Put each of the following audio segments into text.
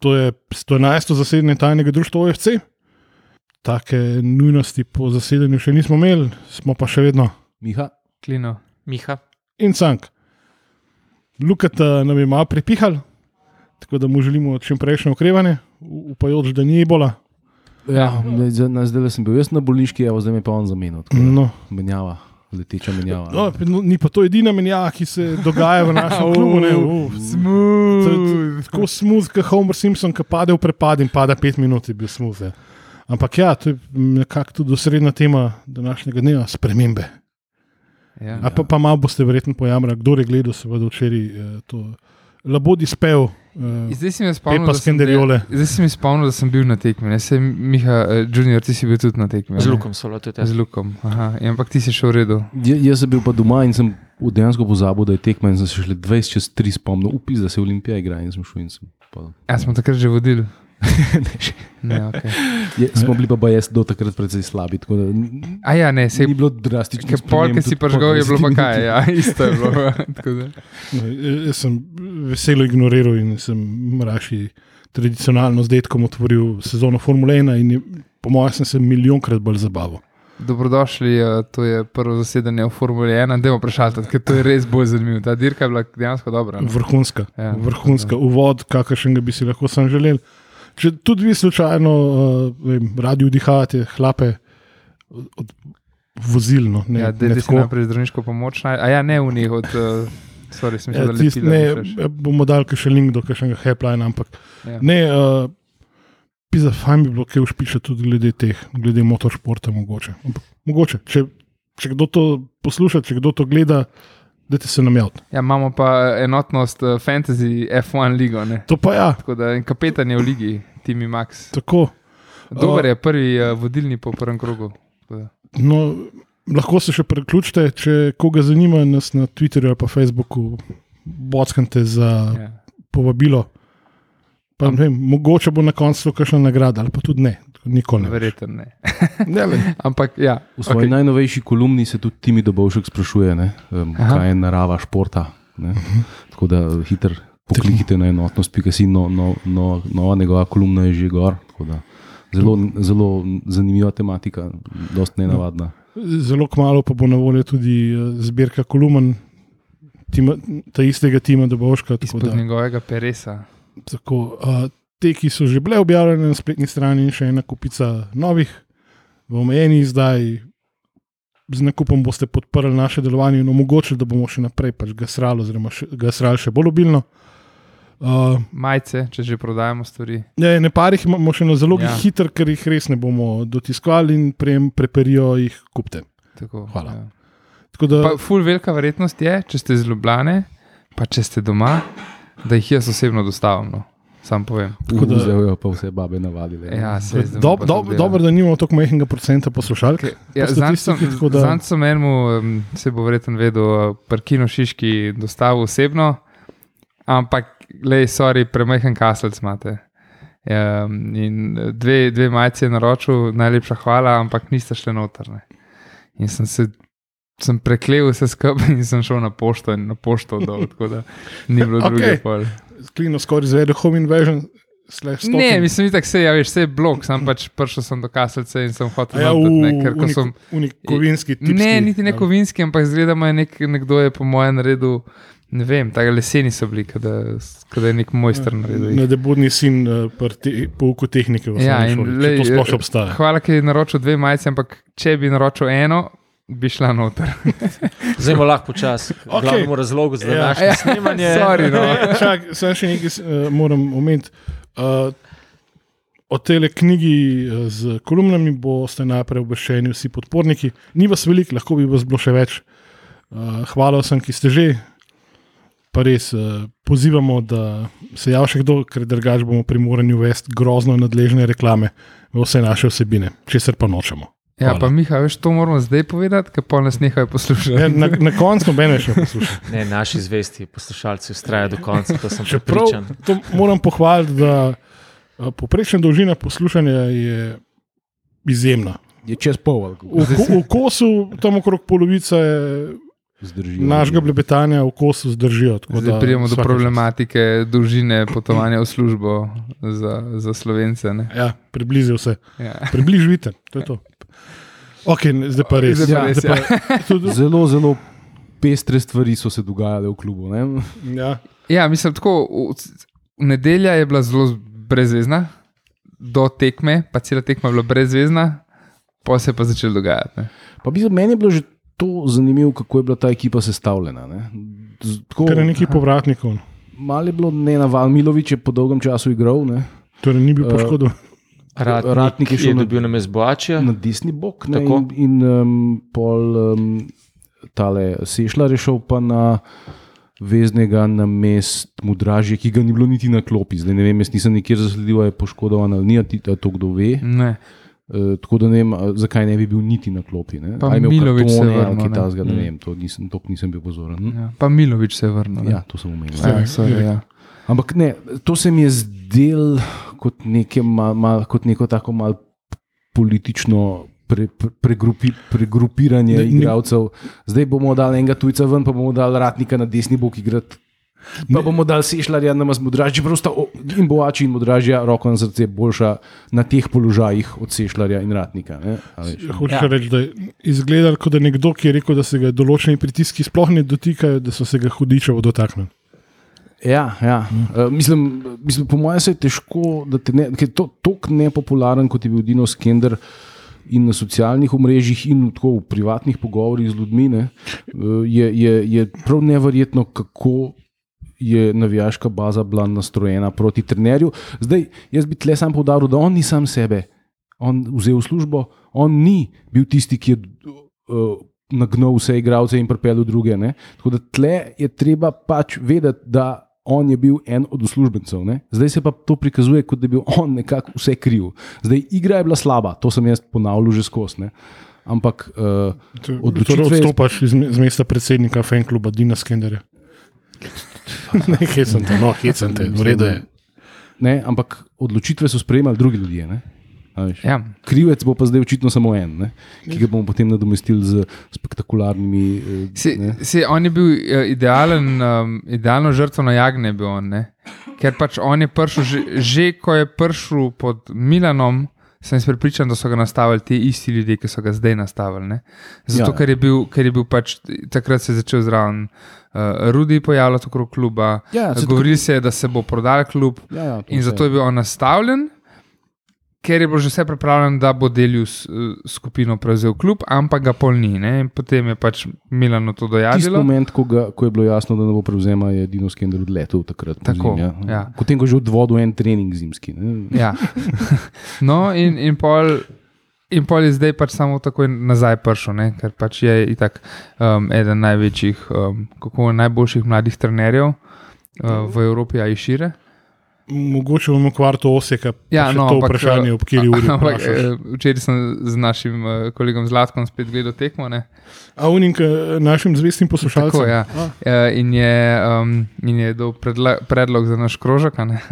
To je 111. zasedanje tajnega društva OFC. Take nujnosti po zasedanju še nismo imeli, smo pa še vedno Miha, Klino, Miha. in cank. Lukata nam je malo pripihal, tako da mu želimo čim prejšnje okrevanje, upajoč, da ni ebola. ja, zdaj, zdaj sem bil jaz na bolniški, evo, zdaj me pa on zamenil. No. Menjava, leteča menjava. No, no, ni pa to edina menjava, ki se dogaja v našem klubu. Ne. To je Tako smooth, kot Homer Simpson, ki pade v prepad in pada pet minut, je bil smooth. Ja. Ampak ja, to je nekako tudi osrednja tema današnjega dneva, spremembe. Ja. A pa, pa malo boste verjetno pojamrali, kdo je gledal, seveda včeraj eh, to labodi spev. Eh, Zdaj si mi spomnil, da sem, Skenderjole. zdaj si mi spomnil, da sem bil na tekmi. Sej, Miha, uh, Junior, ti si bil tudi na tekmi. Z? Lukom so bili tudi. Z Ja. Lukom. Aha. Ja, ampak ti si šel v redu. Ja, jaz sem bil pa doma in sem dejansko pozabil, da je tekma in sem se šele 20 čez 3 spomnil, upis, da se Olimpija igra in sem šel in sem. Pa, Ja, smo takrat že vodili. Ne. Ne, okay. je, smo bili pa jaz do takrat precej slabi, tako da A ja, ne, sej, ni bilo drastično. Ker pol, ki si pržgal, je bilo pa kaj. Ja, isto je bilo. Tako da. eh, Jaz sem veselo ignoriral in sem mraši tradicionalno z detkom otvoril sezono Formule 1 in je, po mojem sem se milijonkrat bolj zabaval. Dobrodošli, eh, to je prvo zasedanje v Formuli 1, da bomo prešali, ker to je res bolj zanimivo. Ta dirka je bila dejansko dobra. no. Vrhunska, Ja. vrhunska uvod, kakršnega bi si lahko sam želel. Če tudi vi slučajno uh, radi vdihate hlape od, vozilno, ne, Ja, da ne si najprej zdravniško pomoč. naj- A ja, ne v njih, od. Uh, sorry, Ja, da tist, lepila ne, mišlješ. eh, bomo dali še link do kakšnega helpline, ampak Ja. ne, uh, pisa, fajn bi bilo, kaj užpiša tudi glede teh, glede motoršporta mogoče. Ampak, mogoče, če, če kdo to posluša, če kdo to gleda, dajte se nam javiti. Ja, imamo pa enotnost Fantasy F1 ligo, ne? To pa ja, tako da en kapetan je v ligi, Timi Max. tako. Dober je prvi uh, vodilni po prvem krogu. No, lahko se še priključite, če koga zanima, nas na Twitterju ali pa Facebooku bockante za Ja. povabilo. Pa, ne vem, mogoče bo na koncu kakšna nagrada, ali pa tudi ne. Nikoli ne. Verjetno ne. Ne, vem. Ampak ja, V svoji okay. najnovejši kolumni se tudi Timi Dobovšek sprašuje, ne, um, Aha. kaj je narava športa. Ne. Tako da hiter poklikite na enotnost, pika si, no, no, no, nova njegova kolumna je že gor. tako da Zelo, zelo zanimiva tematika, dosta nenavadna. Zelo kmalo pa bo na voljo tudi eh, zbirka kolumn tima, ta istega tima Dobovška. Tako izpod da, njegovega peresa. tako, uh, te, ki so že bile objavljene na spletni strani, in še ena kupica novih, v omejeni izdaji. Z nakupom boste podprli naše delovanje in omogočili, da bomo še naprej pač gasrali, oziroma še, gasrali še bolj obilno. Uh, Majce, če že prodajamo stvari. ne, ne parih imamo še na zalogi Ja. hiter, ker jih res ne bomo dotiskovali in prejem preperijo jih kupte. Tako, Hvala. Ja. Tako da, Pa, ful velika verjetnost je, če ste iz Ljubljane, pa če ste doma, da jih jaz osebno dostavim. No. Sam povem. Tako da- Vzejo pa vse babe navadile. Ja, se zdaj dob, dob, dobro, da nimamo tako majhnega procenta poslušalk. Ja, po Zanj sem, da- zanj sem enemu, se bo verjetno vedel, parkino Šiški dostavil osebno, ampak, le, sorry, premehen kaselc imate. Um, in dve, dve majice je naročil, najlepša hvala, ampak niste šli notrne. In sem se. Sem preklel vse skupaj in sem šel na pošto in na pošto dol, tako da ni bilo druge Okej. pol. Klino skoraj izvedel home invasion. slash Ne, mislim, da se ja, veš, vse je blok, sem pač prišel sem do kaselce in sem hotel ja, noter, ne, v ker ko unik, sem. unik kovinski tip. Ne, niti ne kovinski, ampak zgleda, da je nek, nekdo je po mojem naredil. Ne vem, tako leseni so bili, da je nek mojster naredil. Ne, da budni sin pri te, pouku tehnike v Ja, lej, To sploh eh, obstaja. Hvala, ker je naročil dve majice, ampak če bi naročil eno, bi šla noter. Zdaj bomo lahko počasi. Okay. Glavnemu razlogu za Ja. današnje Ja, snemanje. sorry, no. Čak, sem še nekaj uh, moram omeniti. Uh, o tej knjigi z kolumnami boste najprej obveščeni vsi podporniki. Ni vas veliko, lahko bi vas bilo še več. Uh, hvala vsem, ki ste že. Pa res uh, pozivamo, da se javi še kdo, ker drugače bomo primorani uvesti grozno nadležne reklame v vse naše vsebine, česar pa nočemo. Ja, Hvala. pa Miha, veš, to moramo zdaj povedati, ker pa nas nehajo Ne, poslušati. na, na koncu nobene še poslušati. Ne, naši zvesti poslušalci ustrajajo do konca, to sem Čeprav prepričan. to moram pohvaliti, da a, povprečna dolžina poslušanja je izjemna. Je čez pol, V, ko, v kosu, tam okrog polovice zdrži. našega blebetanja v kosu zdržijo. tako Zdaj da prijemo do problematike dolžine potovanja v službo. za, za slovence. ne. Ja, približal se. Ja. Približite, to je to. Ok, zdaj pa res. Zdaj pa res, zdaj pa, tudi, Zelo, zelo pestre stvari so se dogajale v klubu. Ne? ja. Ja, mislim, tako, nedelja je bila zelo brezvezna, do tekme, pa cela tekma je bila brezvezna, pa se je pa začelo dogajati. Ne. Pa bi, meni je bilo že to zanimivo, kako je bila ta ekipa sestavljena. Ne? Tako, Ker je nekaj povratnikov. malo je bilo nenavadno, Milovič je po dolgem času igral. Ne? Torej, ni bil Eh, poškodovan. Ratnik, Ratnik je šel je dobil na mest Boačija. na desni bok, ne, Tako. in, in um, pol um, tale Sešljar je šel pa na veznega na mest Mudražje, ki ga ni bilo niti na klopi. Zdaj ne vem, jaz nisem nikjer zasledil, je poškodovan ali ni, a ti- a to kdo ve. Ne. Uh, tako da ne vem, zakaj ne bi bil niti na klopi. Milović se je vrnil, kaj ne. ne Mm. vem, to nisem, to nisem bil pozoren. Hm? Ja. Pa Milovič se je vrnil. ne. Ja, to sem omenil. Ja, sorry, ja. Ampak ne, to se mi je zdelo kot, mal, mal, kot neko tako mal politično pre, pre, pregrupi, pregrupiranje ne- igralcev. Zdaj bomo dali enega tujca ven, pa bomo dali ratnika na desni bok igrati. Pa bomo dali sešljarja na nas modražje, prosto in boači in modražja, roko na srce, boljša na teh položajih od sešljarja in ratnika. ne, a veš. Hočeš Ja. ja. reči, da je izgledal kot da nekdo, ki je rekel, da se ga določeni pritiski sploh ne dotikajo, da so se ga hudičevo dotaknili. Ja, ja. Uh, mislim, mislim, po mojem se je težko, da te ne, ker je to tako nepopularen, kot je bil Dino Skender. In na socialnih omrežjih, in tako v privatnih pogovorih z ljudmi, ne, eh, je, je, je prav neverjetno, kako je navijaška baza bila nastrojena proti trenerju. Zdaj, jaz bi tle sam poudaril, da on ni sam sebe, on vzel službo, on ni bil tisti, ki je uh, nagnal vse igralce in pripeljal druge. Ne. Tako da tle je treba pač vedeti, da on je bil en od uslužbencev. Ne. Zdaj se pa to prikazuje, kot da je bil on nekako vse kriv. Zdaj, igra je bila slaba, to sem jaz ponavljal že skozi. Ampak uh, Odločitve Torej je- odstopaš iz, mesta predsednika fankluba Dina Skenderja. ne, hecam te, no, hecam te, v redu je. ne, ampak odločitve so sprejemali drugi ljudje. ne. Ja. Krivec bo pa zdaj očitno samo en, ne, ki ga bomo potem nadomestili z spektakularnimi. eh, Si, ne. si, on je bil eh, idealen, um, idealno žrtvo na jagne, bil on, ne? ker pač on je prišel, že, že ko je prišel pod Milanom, sem jaz prepričan, da so ga nastavili ti isti ljudje, ki so ga zdaj nastavili. Ne? Zato, Ja. ja. ker, je bil, ker je bil pač takrat se je začel zraven uh, Rudi pojavljati okrog kluba. Ja, se Govorili se je, da se bo prodal klub, Ja, ja, in zato je bil on nastavljen. Ker je bilo že vse pripravljeno, da bo delil s, eh, skupino prevzel klub, ampak ga pol ni. Ne? Potem je pač Milano to Tisti dojadilo. moment, ko, ga, ko je bilo jasno, da ne bo prevzema, je Dino Skender odletel takrat. Tako, pozimi, ja. ja. Potem, ko je že odvodil en trening zimski. Ne. Ja. No, in, in, pol, in pol je zdaj pač samo tako nazaj prišel, ne? ker pač je itak um, eden največjih, um, kako najboljših mladih trenerjev uh, v Evropi, a i šire. Mogoče bomo kvarto oseka, Ja, no, to ampak, vprašanje, eh, ob kateri uri. Ampak, eh, včeraj sem z našim eh, kolegom Zlatkom spet gledal tekmo. Ne? A unik našim zvestim poslušalcem. Tako, ja. A, in, je, um, in je dal predla, predlog za naš krožek. Ne?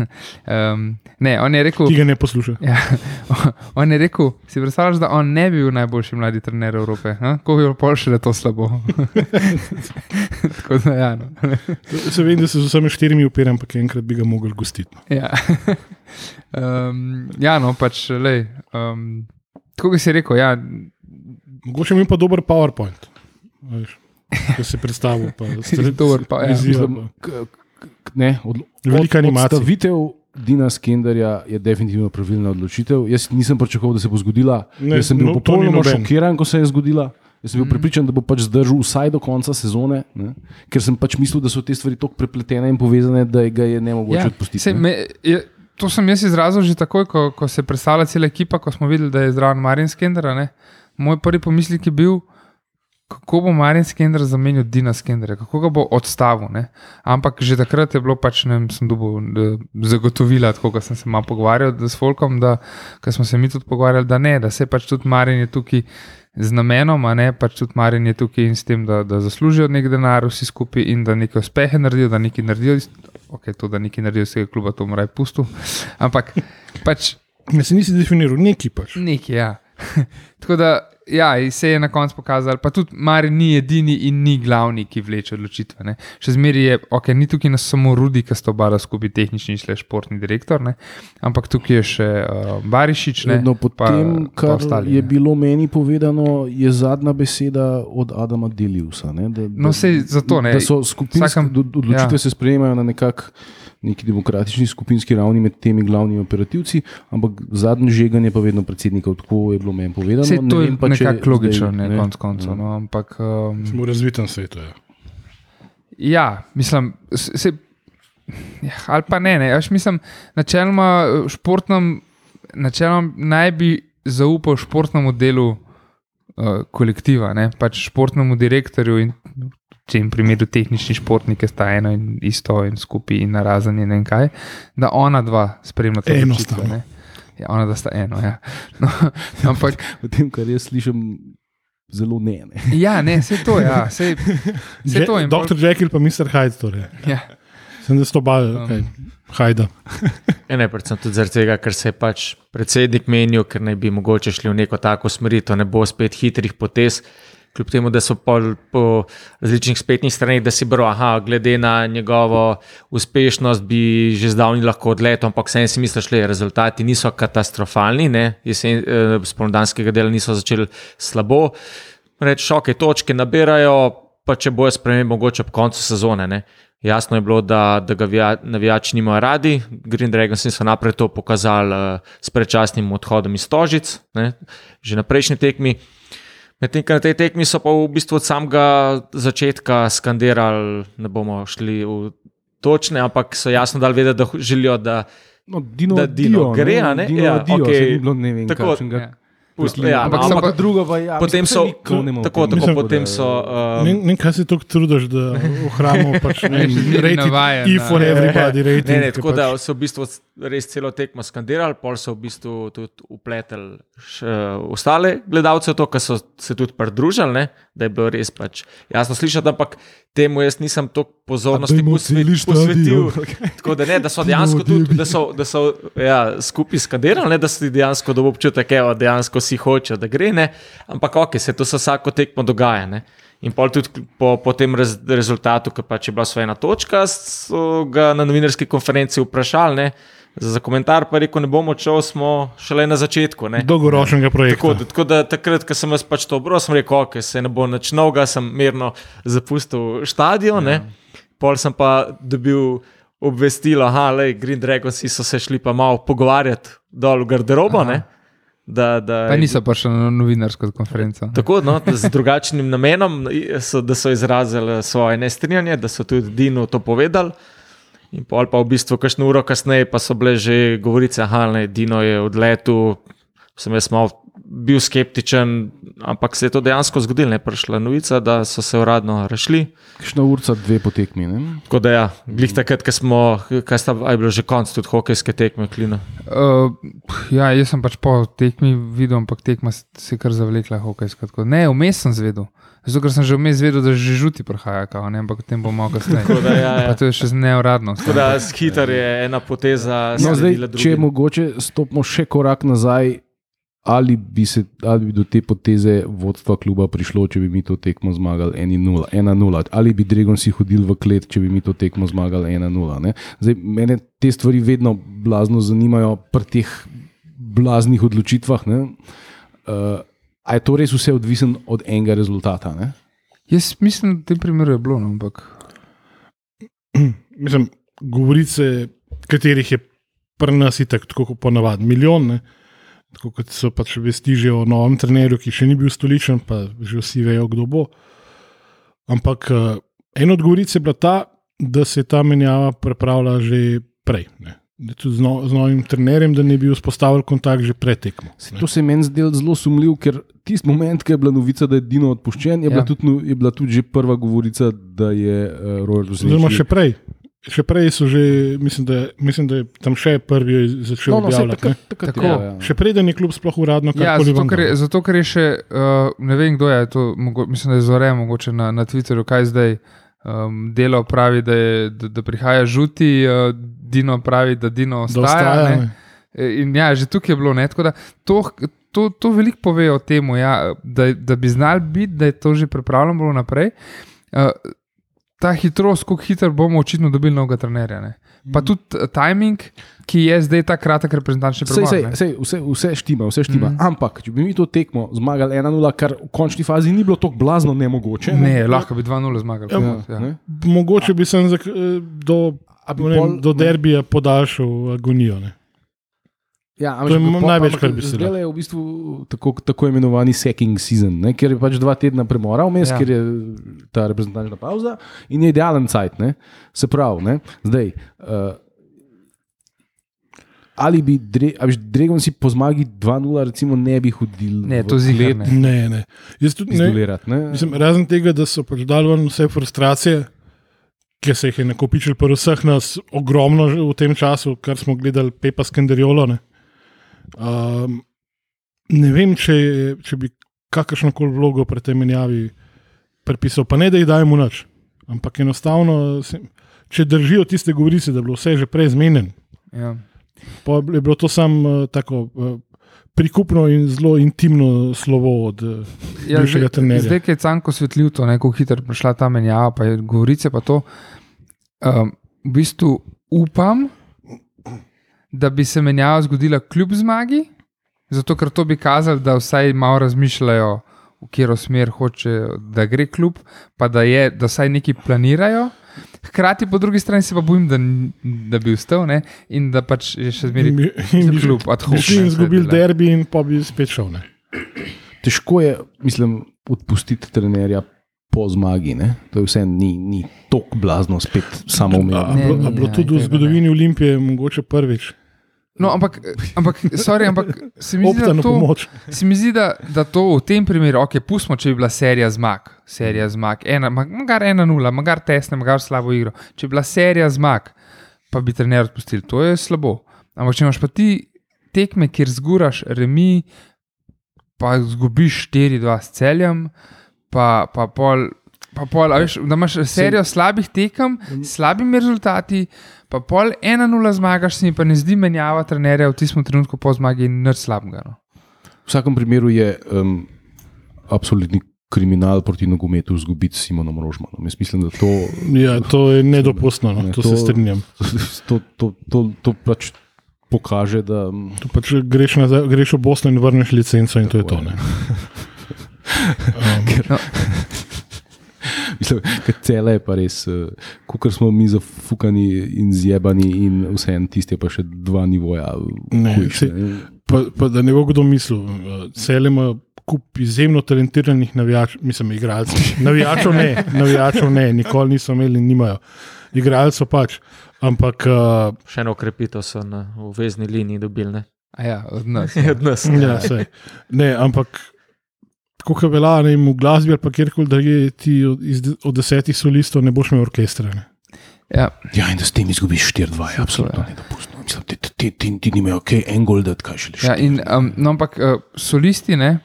Um, ne, on je rekel, Ki ga ne posluša. ja, on je rekel, si predstavljaš, da on ne bi bil najboljši mladi trener Evrope, ha? ko bi bilo pol še, da to slabo. Tako da, ja, no. Se vem, da se z vsemi štirimi upiram, ampak enkrat bi ga mogli gostiti. Ja. um, ja, no, pač, lej, um, tako kot si rekel, ja, Mogoče mi pa dober PowerPoint. veš, Ko se predstavil. pa stre- Dober pa- ja. ne, od, Velika animacija. Odstavitev Dina Skenderja je definitivno pravilna odločitev. Jaz nisem pričakoval, da se bo zgodila. Ne, Jaz sem bil no, popolnoma šokiran, ko se je zgodila. Jaz sem bil Mhm. prepričan, da bo pač zdržal vsaj do konca sezone, ne? ker sem pač mislil, da so te stvari tako prepletene in povezane, da ga je ne mogoče odpustiti. saj ne. me, je, to sem jaz izrazil že takoj, ko, ko se je predstavila cela ekipa, ko smo videli, da je zraven Marjan Skendera. Ne? Moj prvi pomislek je bil, kako bo Marjan Skender zamenjal Dina Skendera, kako ga bo odstavil. Ne? Ampak že takrat je bilo pač, ne vem, sem dobil zagotovila, tako da sem se malo pogovarjal s Folkom, da smo se mi tudi pogovarjali, da ne, da se pač tudi Marjan je tukaj. Z namenom, a ne pač tudi Marjan je tukaj in s tem, da, da zaslužijo nek denar, vsi skupaj in da neke uspehe naredijo, da nekaj naredijo. Ok, to, da nekaj naredijo iz tega kluba, to mora je pusto. Ampak pač Ne, se nisi definiral, neki pač. nekaj, ja. Tako da, ja, se je na koncu pokazalo, pa tudi Mari ni edini in ni glavni, ki vleče odločitve. Ne. Še zmeraj je, ok, ni tukaj nas samo Rudi, ki sta oba skupaj tehnični in športni direktor, ne, ampak tukaj je še uh, Barišič. Ne, No, po pa- tem, pa kar ostali, je ne. bilo meni povedano, je zadnja beseda od Adama Deliusa. Ne, da, No, da- sej zato, ne. Da so skupinske Vsakem- odločitve ja. se sprejemajo na nekak. Neki demokratični skupinski ravni med temi glavnimi operativci, ampak zadnje žeganje pa vedno predsednikov, tako je bilo meni povedano. Sej Ne to je vem pa, če nekako logično, zdaj- ne, konc koncev. No, ampak. Um, Smo v razvitem svetu. Ja. Ja, mislim, se, ja, ali pa ne. ne. Aš mislim, načeloma športnem, načeloma naj bi zaupal športnemu delu uh, kolektiva, ne, pač športnemu direktorju in v tem primeru tehnični športniki sta eno in isto in skupaj in narazen in ne kaj, da ona dva spremljata Eno sta, no. ne. Ja, ona da sta eno. Ja. No, ampak, V tem, kar jaz slišim, zelo ne. ne. ja, ne, vse to, ja, vse, vse to. in pol- Doktor Jekyll pa Mr. Hyde. Torej. Ja. Sem da sto bal, Um. kaj, Hajda. Ja, ne, predvsem tudi zaradi tega, ker se je pač predsednik menil, ker naj bi mogoče šli v neko tako smeritev, ne bo spet hitrih potez. Kljub temu, da so po različnih spletnih straneh, da si bro, aha, glede na njegovo uspešnost, bi že zdavni lahko odletel, ampak vseeno si misliš, da rezultati niso katastrofalni, ne, jesen, eh, spomladanskega dela niso začeli slabo. Reči, ok, točke nabirajo, pa če bojo spremembe, mogoče ob koncu sezone. Ne. Jasno je bilo, da, da ga vija- navijači nimajo radi. Green Dragons so naprej to pokazali uh, s predčasnim odhodom iz Tožic, ne, že na prejšnji tekmi. Medtem ko na tej tekmi so pa v bistvu od samega začetka skandirali, ne bomo šli v točne, ampak so jasno dali vedeti, da želijo, da No, Dino, Da Dino Dio, gre, ne, a ne? Dino, Ja, Dio, saj ni bilo ne vem, Tako, kakšnega Ja. Posledica. Ja, ampak no, so ampak pa- drugo pa ja. potem so, ne bomo tako, tako, Mislim, potem so. Ne, Um, ne, kaj se tako trudiš, da ohranimo pač ne, navajen E for everybody rating. Ne, ne, tako pač, da so v bistvu res celo tekmo skandirali, pol so v bistvu tudi upleteli še ostale gledalce, to, kar so se tudi pridružili, ne, da je bilo res pač jasno slišati, ampak temu jaz nisem toliko pozornosti dajmo posve- celi posvetil. Tako da, ne, da so dejansko tudi, da so, da so ja, skupaj skandirali, ne, da si dejansko dobil občutek, da dejansko si hoče, da gre, ne, ampak ok, se to se vsako tekmo dogaja. Ne. In pol tudi po, po tem rez, rezultatu, ki pač je bila svoja točka, so ga na novinarski konferenci vprašali. Ne, za, komentar pa rekel, ne bomo odšel, smo šele na začetku. Ne. Dolgoročnega projekta. Tako, tako da takrat, ko sem jaz pač to obral, sem rekel, ok, se ne bo nič novega, sem mirno zapustil stadion. Ja. Pol sem pa dobil obvestilo, da Green Dragons so se šli pa malo pogovarjati dol v garderobo. Da, da, Pa niso prišli na novinarsko konferenco. Tako, no, z drugačnim namenom, so, da so izrazili svoje nestrinjanje, da so tudi Dinu to povedali. In pol pa v bistvu, kakšno uro kasneje, pa so bile že govorice, da Dino je odletel. Sem jaz malo bil skeptičen, ampak se je to dejansko zgodilo. Ne prišla novica, da so se uradno rešili. Kakšna urca, dve potekmi. Ne? Tako da, ja, glih takrat, ko smo, kaj sta, je bilo že konc tudi hokejske tekme, klina. Uh, ja, jaz sem pač po tekmi videl, ampak tekma se se je kar zavlekla hokejska. tako. Ne, vmes sem zvedel. Zato, ker sem že vmes vedel, da že žuti prihaja, kao, ne, ampak o tem bomo malo kasneje. Da, ja, ja. Pa to je še neuradno. Da, skiter je ena poteza. No, zdaj, če mogoče stopimo še korak nazaj, ali bi, se, ali bi do te poteze vodstva kluba prišlo, če bi mi to tekmo zmagali 1-0, ali bi Dragonsi hodili v klet, če bi mi to tekmo zmagali 1-0. ne. Zdaj, Mene te stvari vedno blazno zanimajo pri teh blaznih odločitvah. Uh, a je to res vse odvisen od enega rezultata? Ne? Jaz mislim, da v tem primeru je bilo, no, ampak Mislim, govorice, katerih je pri nas itak, tako kot ponavadi, milijon. Ne? Tako kot so pač vesti že o novem trenerju, ki še ni bil stoličen, pa že vsi vejo, kdo bo. Ampak uh, ena od govoric je bila ta, da se je ta menjava pripravila že prej. Ne? Da Tudi z, no, z novim trenerjem, da ne bi vzpostavili kontakt že pred tekmo. ne. To se meni zdelo zelo sumljiv, ker tisti moment, ko je bila novica, da je Dino odpuščen, je, ja. bila, Ja. tudi, no- je bila tudi že prva govorica, da je uh, Royal Oziroma še prej. Še prej so že, mislim, da, mislim, da je tam še prvi začel no, no, objavljati. takrat, takrat, Tako. ja, ja. Še preden je klub sploh uradno Ja, karkoli zato ven ker, je, zato, ker je še, uh, ne vem kdo je, to, mogo, mislim, da je zore, mogoče na, na Twitterju, kaj zdaj um, delo pravi, da, je, da, da prihaja žuti, uh, Dino pravi, da Dino Da ostaja. ostaja, ne. E, In ja, že tukaj je bilo ne. tako da To, to, to veliko pove o tem, ja, da, da bi znali biti, da je to že pripravljeno naprej. Uh, ta hitrost, kako hitro bomo očitno dobili novega trenerja. Ne? Pa tudi uh, timing, ki je zdaj ta kratek reprezentančni Sej, premor. sej, ne. sej, vse, vse štima, vse štima. Mm. Ampak, če bi mi to tekmo zmagali 1-0, kar v končni fazi ni bilo tako blazno nemogoče. Ne, lahko bi 2-0 zmagali. Ja, Ja, ne? Mogoče bi sem eh, do, ne vem, pol- do derbija podaljšal agonijo. Ne. Ja, To je največ, kar bi se Zdaj je v bistvu tako, tako imenovani secking season, ne, ker je pač dva tedna premora vmes, Ja. ker je ta reprezentančna pauza in je idealen cajt. Ne. Se pravi, ne, zdaj. Uh, Ali bi, Dre, a veš, Dregon si po zmagi 2-0 recimo ne bi hodil Ne, to klet ne. Ne, ne. Jaz tudi ne. ne? Mislim, razen tega, da so pač dali ven vse frustracije, ki se jih je nakopičil pri vseh nas ogromno v tem času, kar smo gledali Pepa Skanderiolo. Ne, um, ne vem, če, je- če bi kakršno koli vlogo pri tej menjavi prepisal, pa ne da jih dajemo nič. Ampak enostavno, se- če držijo tiste govorice, da je bilo vse že prej zmenjeno, Ja. pa je bilo to samo uh, tako. Uh, Prikupno in zelo intimno slovo od uh, Ja, bivšega zdaj, trenerja. zdaj, ki je Canko svetljiv, to neko hitro prišla ta menjava, pa je govorice pa to. Um, v bistvu upam, da bi se menjava zgodila kljub zmagi, zato ker to bi kazalo, da vsaj malo razmišljajo, v katero smer hoče, da gre klub, pa da, je, da vsaj nekaj planirajo. Hkrati po drugi strani se pa bojim, da, da bi ustal ne? in da pač je še zmeraj In bi- in bi- je bila- derbi, in pa bi spet šel. Ne. Težko je, mislim, odpustiti trenerja po zmagi. Ne? To je vse ni, ni tako blazno, spet samo A, umevno. a, Ne, bilo, tudi v zgodovini Olimpije, mogoče prvič, No, ampak, ampak, sorry, ampak se mi zdi, da to, se mi zdi, da, da to v tem primeru, ok, pustimo, če bi bila serija zmag, serija zmag, ena, ma- magar ena nula, magar tesne, magar slabo igro. Če bi bila serija zmag, pa bi trener odpustil, to je slabo. Ampak če imaš pa ti tekme, kjer zguraš remi, pa zgubiš 4-2 s celjem, pa, pa pol. Pa pol, veš, da imaš serijo slabih tekem, s slabimi rezultati, pa pol 1-0 zmagaš, se mi pa ne zdi menjava trenerja v tistem trenutku po zmagi nič slabega. No. V vsakem primeru je um, absolutni kriminal proti nogometu izgubiti s Simonom Rožmanom. Jaz mislim, da to, Ja, to je nedopustno, no, Ne, to, to- se strinjam. to, to, to, to pač pokaže, da To pač greš, nazaj, greš v Bosno in vrneš licenco, in to je to. Ne. Um, mislim, cele je pa res, uh, kot smo mi zafukani in zjebani, in vse en tisti je pa še dva nivoja. Ne, hujš, saj- ne. pa, pa da ne bo kdo mislil, cel ima kup izjemno talentiranih navijačev, mislim, igralcev. Navijačev ne, navijačev ne, nikoli niso imeli in nimajo. Igralcev pač. Ampak uh, Še eno okrepitev so na vezni liniji dobili. Ne? A Ja, od nas. Od nas. Ja, sej. ne, ampak kot je bila ne, v glasbi ali pa kjerkoli, da je ti od, iz, od desetih solistov ne boš imel orkestra. Ne. Ja, Ja, in da s tem izgubiš 4-2, je absolutno nedopustno. Mislim, ti, ti, ti, ti, ti nimajo kaj, en gol, da kaj želiš. ja, in, um, no, ampak uh, solisti, ne,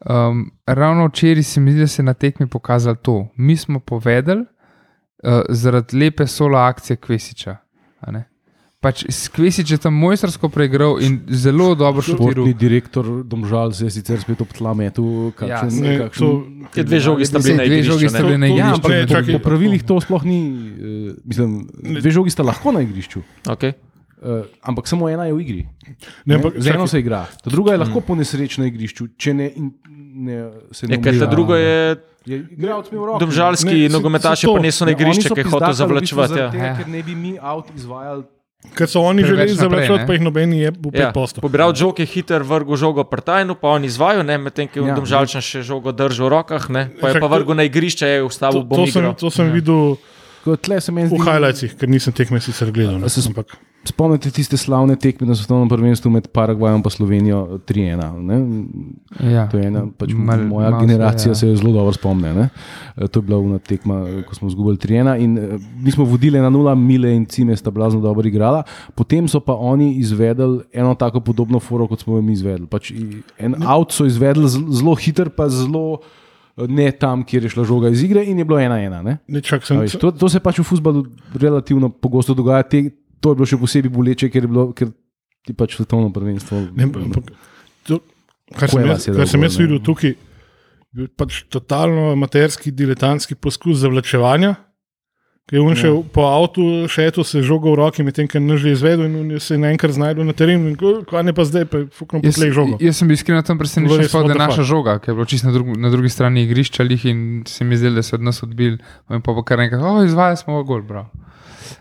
um, ravno včeraj se mi zdi, da se je na tekmi pokazalo to. Mi smo povedali, uh, zaradi lepe solo akcije Kvesiča. Ne. Pač Kvesič je tam mojstrsko preigral in zelo dobro šotiral. Športni direktor Domžal se je sicer spet ob tla metu. Ja, Kakšen, Ne, kakšen, Te dve žogi sta bili Sej, na dve igrišču. žogi ne. sta bili na to- Ja, igrišču. ampak Ne, po, čakaj. po pravilih to sploh ni. Uh, mislim, dve žogi sta lahko na igrišču, Okay. uh, ampak samo ena je v igri. Ne, Ne, ampak, Z eno se igra, ta druga je lahko po nesreči na igrišču, če ne, in, ne se ne Je, ker ta drugo je domžalski Ne, nogometaši, pa niso na Ne, igrišče, so ki hočejo zavlačevati. Ja. Ker ne bi mi out izvajali. Ker so oni Preveč želeli ne. pa jih noben je v Ja, 5 postov. pobral žog je hiter, vrgel žogo prtajnu, pa on izvajal, ne, medtem ko je Ja. ja. domžalčan še žogo držal v rokah, ne, pa je Čak, pa to- vrgel na igrišče, je To, ustavil bom to sem, igro. to sem videl Ko Tle se meni v highlightsih, ker nisem tekme sicer gledal. Ne, se ampak, spomnite tiste slavne tekme na svetovnem prvenstvu med Paragvajem in Slovenijo 3-1. ne? Ja. To je ena, pač Mal- moja mal se, generacija ja. se jo zelo dobro spomni. ne. E, To je bila una tekma, ko smo izgubili 3-1 in e, mi smo vodili na 0, Mile in Cime sta blazno dobro igrala, potem so pa oni izvedli eno tako podobno foro, kot smo jo mi izvedli. Pač en avt so izvedli zelo hiter, pa zelo e, ne tam, kjer je šla žoga iz igre in je bilo 1-1. ne. ne, čak, A sem, to, to se pač v futbalu relativno pogosto dogaja. Te, to je bilo še posebej boleče, ker, je bilo, ker ti pač svetovno prvenstvo. Ne, ampak, to, kar sem jaz, kar sem jaz videl tukaj, je bil pač totalno amaterski, diletantski poskus zavlačevanja. Ki je on šel ja. po avtu, še eto se žogo v roki, medtem ko je naš že izvedel in se je naenkrat znašel na terenu. Kaj ne pa zdaj, pa je fuknil po Jaz, tleh žogo. jaz sem bil iskreno tam presenečen, Bilo je sploh, da je naša žoga, ki je bila čisto na, drug, na drugi strani igrišča lih in se mi zdelo, da so od nas odbili. In pa bo kar nekaj, oh, izvajali smo ga gol, bro.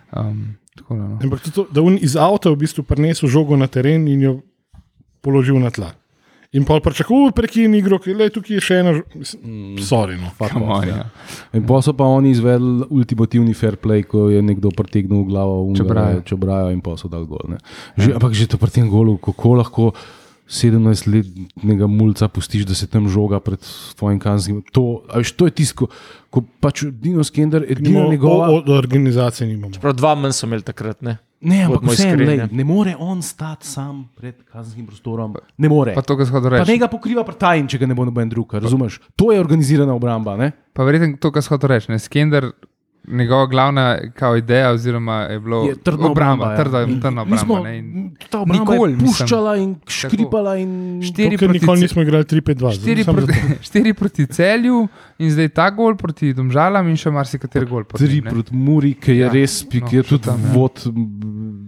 Um, tako da, no. Ampak to, da on iz avta v bistvu prinesel žogo na teren in jo položil na tla. In pa pričakoval prekini igro, ki je tukaj je še ena, Mm. sorry. No. Off, on, ja. In pa so pa oni izvedli ultimativni fair play, ko je nekdo pritegnil v glavo Čebraja. čebrajo in pa so dal gol. ne. Že, ampak že to pri tem golu, kako lahko 17-letnega mulca pustiš, da se tam žoga pred tvojim kanskim. To, a veš, to je tisto, ko, pač Dino Skender, edina Nimamo, njegova. o, o, organizacije nimamo. Prav dva manj so imeli takrat. Ne? Ne, ampak Bodimo vse, iskreni, lej, ne. ne more on stati sam pred kazenskim prostorom. Ne more. Pa to, kar smo Pa rekli. ne ga pokriva Prtajn, če ga ne bo noben drug, razumeš? To je organizirana obramba. Ne? Pa verjetno to, kar smo reči. Skender, njegova glavna kao ideja, oziroma je bilo Je trdna obramba. ja. Trda, In trdna mi smo- obramba. ne, in Ta obramba Nikoli, je mislim. puščala in škripala. In... Štiri proti nikoli nismo igrali 3-5-2. Štiri proti, štiri proti celju in zdaj ta gol proti Domžalam in še marsikateri gol. potem, Tri ne. proti Muri, ki je Ja, res, ki no, je tudi tam, ja. vod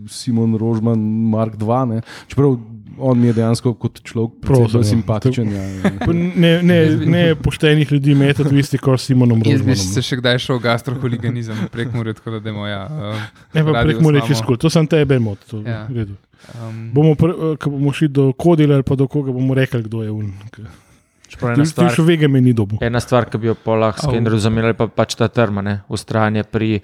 Simon Rožman, Mark II. Ne? Čeprav on mi je dejansko kot človek zelo ja. simpatičen. Ja. Pa Ne, ne, ne poštenih ljudi metati v isti kor s Simonom Jaz bi se Rožmanom. še kdaj šel v gastrohuliganizem prek Mure, tako da demo. Ja, um, Ne pa prek mu reči osvamo. skul, to sem tebe mot. to Ja. v redu. Um, Bomo, pr- eh, ko bomo šli do kodila ali pa do koga, bomo rekli, kdo je un. Čeprav ena Ti stvar, še vege meni dobo. ena stvar, ki bi jo pa lahko Au. skenirali, zamenjali pa pač ta trma, ne? ustrajanje pri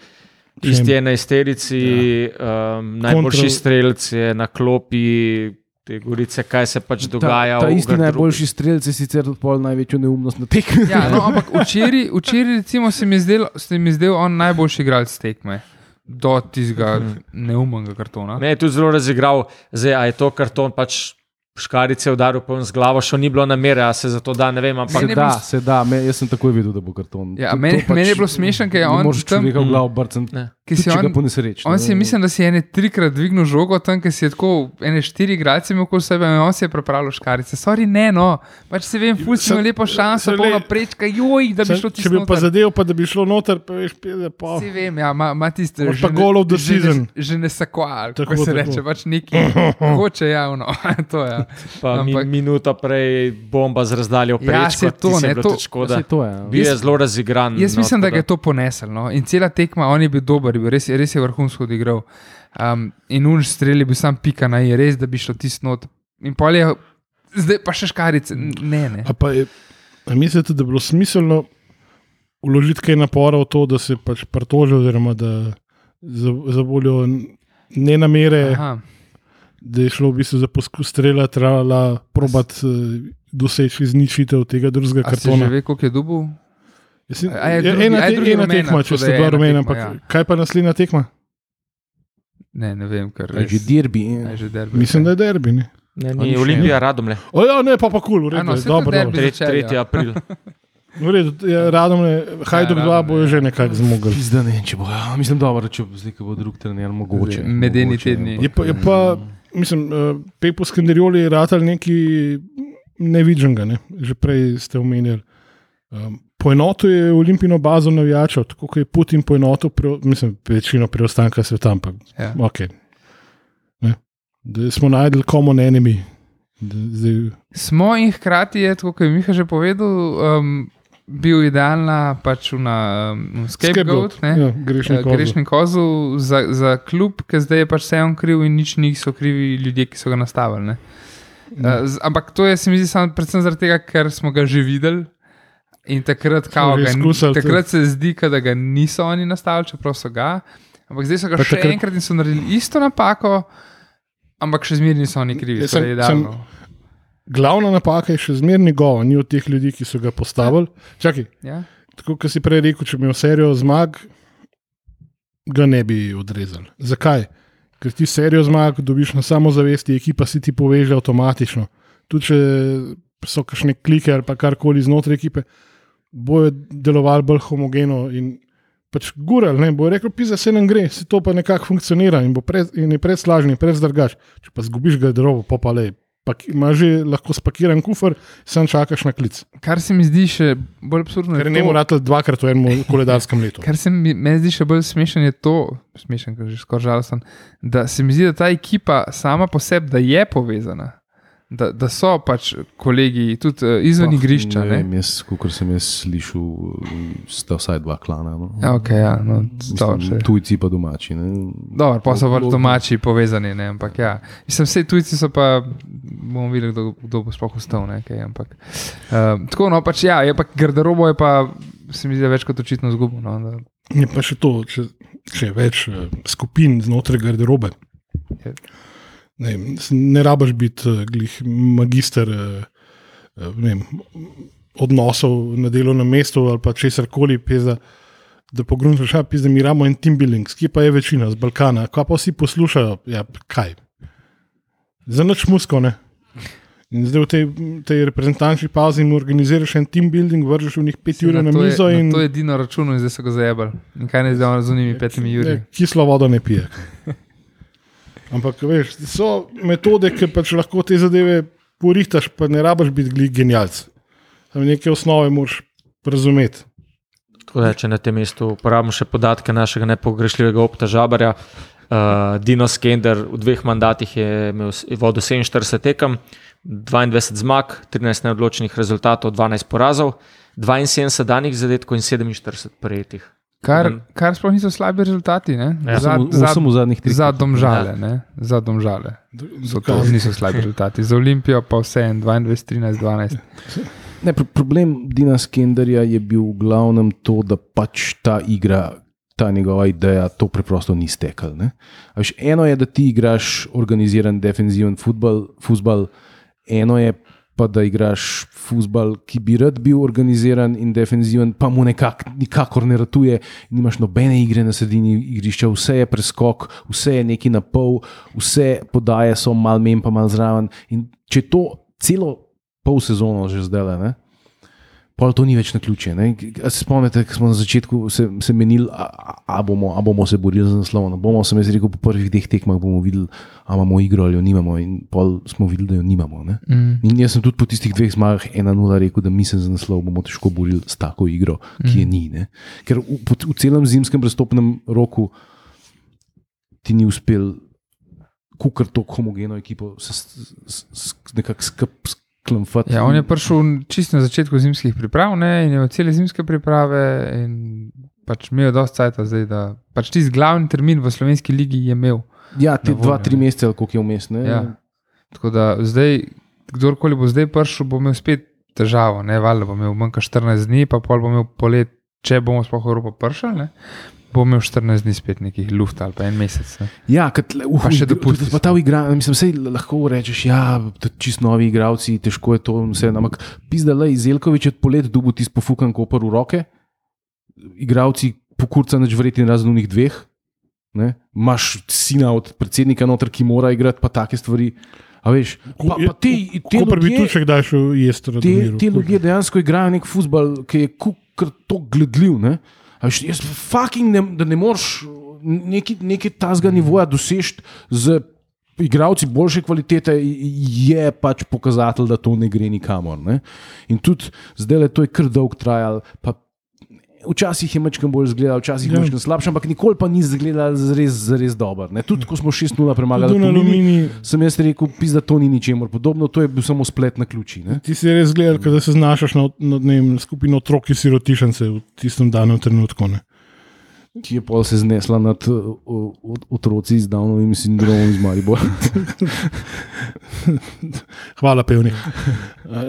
isti enajsterici, ja. um, najboljši Kontra- strelec je na klopi. Te gorice, kaj se pač dogaja. Ta, ta isti najboljši strelec je sicer pol največjo neumnost na tekmi. ja, no, ampak včeraj, včeraj recimo, se mi je zdel, se mi zdel on najboljši igralec tekme. Do tistega neumnega kartona. Ne, je tudi zelo razigral, zdaj je to karton, pač škarice udaril poln z glavo, še ni bilo namere, a se za to da, ne vem, ampak Se da, bilo- se da, me, jaz sem takoj vedel, da bo karton. Ja, To- to meni- pač meni je bilo smešno, ker je on moreš tam- človeka v glavo brcati, Ne. Ki si on- po nesreči. On si je, mislim, da si je ene trikrat dvignil žogo tam, ker si je tako ene štiri igralce imel okoli sebe in on si je pripravil škarice. Sorry, ne, no, pač se vem, Sa- imel lepo šanso, sa- pa ga le- prečka, joj, da bi šlo Če bi pa tisto. zadev, pa da bi šlo noter, pa veš, pede pa. Si vem, ja, ima, tiste Imaš pa the že, season. ne, že ne sakval, Tako, se tako. reče, pač neki hoče javno. to je. pa mi, Ampak- minuto prej bomba z razdaljo Ja, prečko. saj to, tisto ne, to- škoda. To je. ja. Bil je zelo razigran. Jaz no, mislim, da ga je to ponesel. No? In cela tekma, on je bil dober, je bil res, res je vrhunsko odigral. Um, in unž strelj je bil sam pika na je, res, da bi šlo tisto not. In pol je, zdaj pa še škarice. Ne, ne. A pa je, a mislite, da bi bilo smiselno vložiti kaj napora v to, da se pač pritoži, oziroma da za, za voljo ne namere, Aha. da je šlo v bistvu za poskus strela, trala, probat uh, doseči izničitev tega drugega A si že kartona. ve, koliko je dubu? A je je drugi- ena, je te, ena rumena, tekma, če ste je dva ena rumena, ampak ja. kaj pa naslednja tekma? Ne, ne vem, ker Je. Že dirbi. A je že derbi. Mislim, da je derbi. Ne? Ne, ni še- Olimpija, Radomle. O, ja, ne, pa pa kul, cool, no, to dobro. derbi. začeli, 3. ja. april. V redu, ja, Radomle, Hajduk 2 Radomlje, bojo ja. že nekako zmogli. Pizda ne, če bo. Ja, mislim, dobro, če bo zdaj, ko bo drug trener, mogoče. Medeni tedni. Je pa, je pa mislim, uh, Pepo Skanderjoli je ratal nekaj nevidženega, ne? že prej ste omenjali. Um, poenotil je olimpijsko bazo navijačev, tako kot je Putin poenotil, pre, mislim, večino preostanka sveta, ampak Ja. okay. ne? Da smo najdel common enemy. Da, zdaj, Smo in hkrati je, kot je Miha že povedal, um, bil idealna pač na um, scapegoat. ne. Ja, grešni kozel. grešni kozel za, za klub, ki zdaj je pač vse on kriv in nič niso krivi ljudje, ki so ga nastavili. ne. Uh, z, ampak to je, se mi zdi, predvsem zaradi tega, ker smo ga že videli. In takrat, kao, ga, takrat se zdi, da ga niso oni nastavili, čeprav so ga. Ampak zdaj so ga Pa še takrat- enkrat in so naredili isto napako, ampak še zmeraj niso oni krivi. Jaz sem- sem, idealno. Glavna napaka je še zmeraj njegova, ni od teh ljudi, ki so ga postavili. Čakaj, Ja? tako kot si prej rekel, če bi imel serijo zmag, ga ne bi odrezali. Zakaj? Ker ti serijo zmag dobiš na samozavesti, ekipa si ti poveže avtomatično. Tudi če so kakšne klike ali karkoli znotraj ekipe, bojo delovali bolj homogeno in pač gural, ne, bo rekel, pisa se nam gre, se to pa nekako funkcionira in, bo pred, in je predslažni, predzdrgač. Če pa zgubiš garderobo, pa pa le. Imaš že lahko spakiran kufr, sam čakaš na klic. Kar se mi zdi še bolj absurdno, je Ker ne to- morate dvakrat v enem koledarskem letu. Kar se mi zdi še bolj smešen, je to, smešen, ker že skoraj žalosten, da se mi zdi, da ta ekipa sama po sebi da je povezana. Da, da so pač kolegi tudi uh, izven igrišča. Ne Ne vem, jaz, kot sem jaz slišal, sta vsaj dva klana. No. Ja, okay, ja, no, Mislim, tujci pa domači. Ne. Dobro, pa so pač domači povezani, ne, ampak ja. Mislim, vse tujci so pa, bomo videli, kdo, kdo bo sploh ostal. Ne, kaj, ampak, uh, tako, no, pač ja, je pa garderobo je pa, se mi zdi, več kot očitno zgubil. No, da, Je pa še to, če, če je več eh, skupin znotraj garderobe. Je. Ne, vem, ne rabaš biti eh, glih magister eh, eh, vem, odnosov na delovnem mestu ali pa česar koli, peza, da pogruntaš, ja, peza, mi imamo en team building, ki pa je večina z Balkana, kaj pa vsi poslušajo, ja, kaj. Za noč musko, ne. In zdaj v tej, tej reprezentančni pauzi jim organiziraš en team building, vržeš v njih pet ur na je, mizo na in to je edino računo in zdaj so ga zajebali. In kaj ne zdaj z unimi petimi juri. Ne, kislo vodo ne pije. Ampak veš, so metode, ki pač lahko te zadeve porihtaš, pa ne rabiš biti glih genialc. Tam neke osnove moraš razumeti. Tako da, če na tem mestu uporabimo še podatke našega nepogrešljivega opta Žabarja. Uh, Dino Skender v dveh mandatih je imel vodil 47 tekem, 22 zmag, 13 neodločenih rezultatov, 12 porazov, 72 danih zadetkov in 47 prejetih. Kar, Mhm. kar sploh niso slabi rezultati. Ne? Ja. Za, Samo- za, Samo v zadnjih treh. za domžale. Ne? Za domžale. So to, Dokaz. niso slabi rezultati. Za Olimpijo pa vse en 22, 13, 12. Ne, pr problem Dina Skenderja je bil v glavnem to, da pač ta igra, ta njegova ideja, to preprosto ni stekel. ne. Eno je, da ti igraš organiziran defenziven futbol, futbol, eno je pa, da igraš futbol, ki bi rad bil organiziran in defenziven, pa mu nekak, nikakor ne ratuje, nimaš nobene igre na sredini igrišča, vse je preskok, vse je neki na pol, vse podaje so mal menj, pa mal zraven. In če to celo pol sezono že zdaj, ne. Pol to ni več na ključe. Se spomnite, ko smo na začetku se, se menili, a, a, bomo, a bomo se borili za naslov. Bomo, sem jaz rekel, po prvih dveh tekmah bomo videli, imamo igro ali jo nimamo. In pol smo videli, da jo nimamo. Ne. Mm. In jaz sem tudi po tistih dveh zmagah 1-0 rekel, da mislim za naslov bomo težko borili s tako igro, ki je ni. Ne. Ker v, v, v celem zimskem prestopnem roku ti ni uspel, kukar to homogeno ekipo, se nekako sklamfati. Ja, on je prišel čisto na začetku zimskih priprav ne? in je imel cele zimske priprave. Pač imel je dosti cajta zdaj, da pač tisti glavni termin v slovenski ligi je imel. Ja, te na voljo, dva, tri mesece, koliko je vmes. Ja. Tako da zdaj, kdorkoli bo zdaj prišel, bo imel spet težavo. Ne, valjda bo imel manj kot 14 dni, pa pol bo imel polet, če bomo sploh v Evropo prišli, bo imel 14 dni spet nekih luft ali pa en mesec. Ne. Ja, kad, uh, Pa še dopusti Pa ta igra, mislim, vse lahko rečeš, ja, čist novi igravci, težko je to. Vse, ampak pizda le, Zelkovič je polet dubu ti spofukan kopr v roke, igravci pokurca neč vreti razen unih dveh. Ne? Maš sina od predsednika noter, ki mora igrati, pa take stvari. A veš, pa, pa te, te, ljudje- kdaj šel jesti te, te ljudje dejansko igrajo nek futbol, ki je to gledljiv. Ne? A Veš, jaz fucking ne, da ne moreš neki, neki tazga nivoja doseči z igravci boljše kvalitete, je pač pokazatelj, da to ne gre nikamor. Ne? In tudi zdaj le to je kar dolg trajal. pa Včasih je mečkam bolj zgledal, včasih je Ja. mečkam slabši, ampak nikoli pa ni zgledal res, res dober. Ne? Tudi ko smo 6-0 premagali, Alumini, sem jaz rekel, pizda to ni ničemur podobno, to je bil samo splet na ključi. Ne? ti si res gledal, kot da se znašaš na, na dnem skupino otrok, ki si rotišence v tistem danem trenutku. Ne. ki je pol se znesla nad otroci z Downovim sindromom iz Maribora. Hvala, pevni.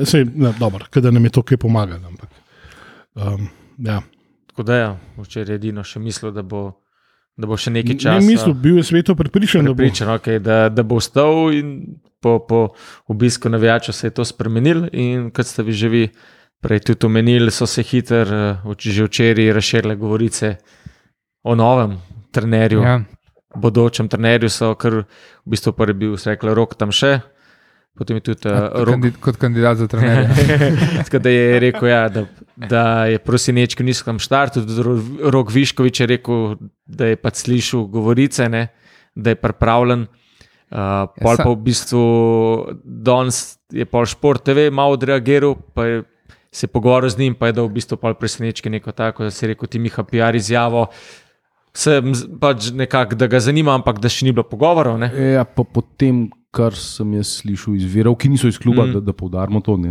Sej, ne, dobro, da nam je to kaj pomagalo. Ampak, um, ja. Tako da, ja, včeraj je edino še mislil, da bo, da bo še nekaj Ne časa. mislil, bil je sveto prepričan, da bo. Pripričan, okay, da, da bo ostal in po, po obisku navijača se je to spremenilo. In kot ste vi že vi prej tudi omenili, so se hitro, uh, že včeraj, razširile govorice o novem trenerju, ja. Bodočem trenerju. So kar v bistvu prvi bil, se rekla, rok tam še. Potem je tudi uh, Kot, rok. kandid, kot kandidat za trenerja. Tako da je rekel, ja, da, da je prosinečki v nizkem štartu. Tudi Ro- Rok Viškovič je rekel, da je pač slišal govorice, ne, da je pripravljen. Uh, pol pa v bistvu danes je pol šport TV malo odreagiral, pa je se pogovoril z njim, pa je dal v bistvu pol presenečki neko tako, da si rekel, ti Miha PR izjavo. Sem pač nekako, da ga zanima, ampak da še ni bilo pogovorov. Ne? Ja, pa potem, kar sem jaz slišal iz virov, ki niso iz kluba, Mm. da, da poudarimo to, ne,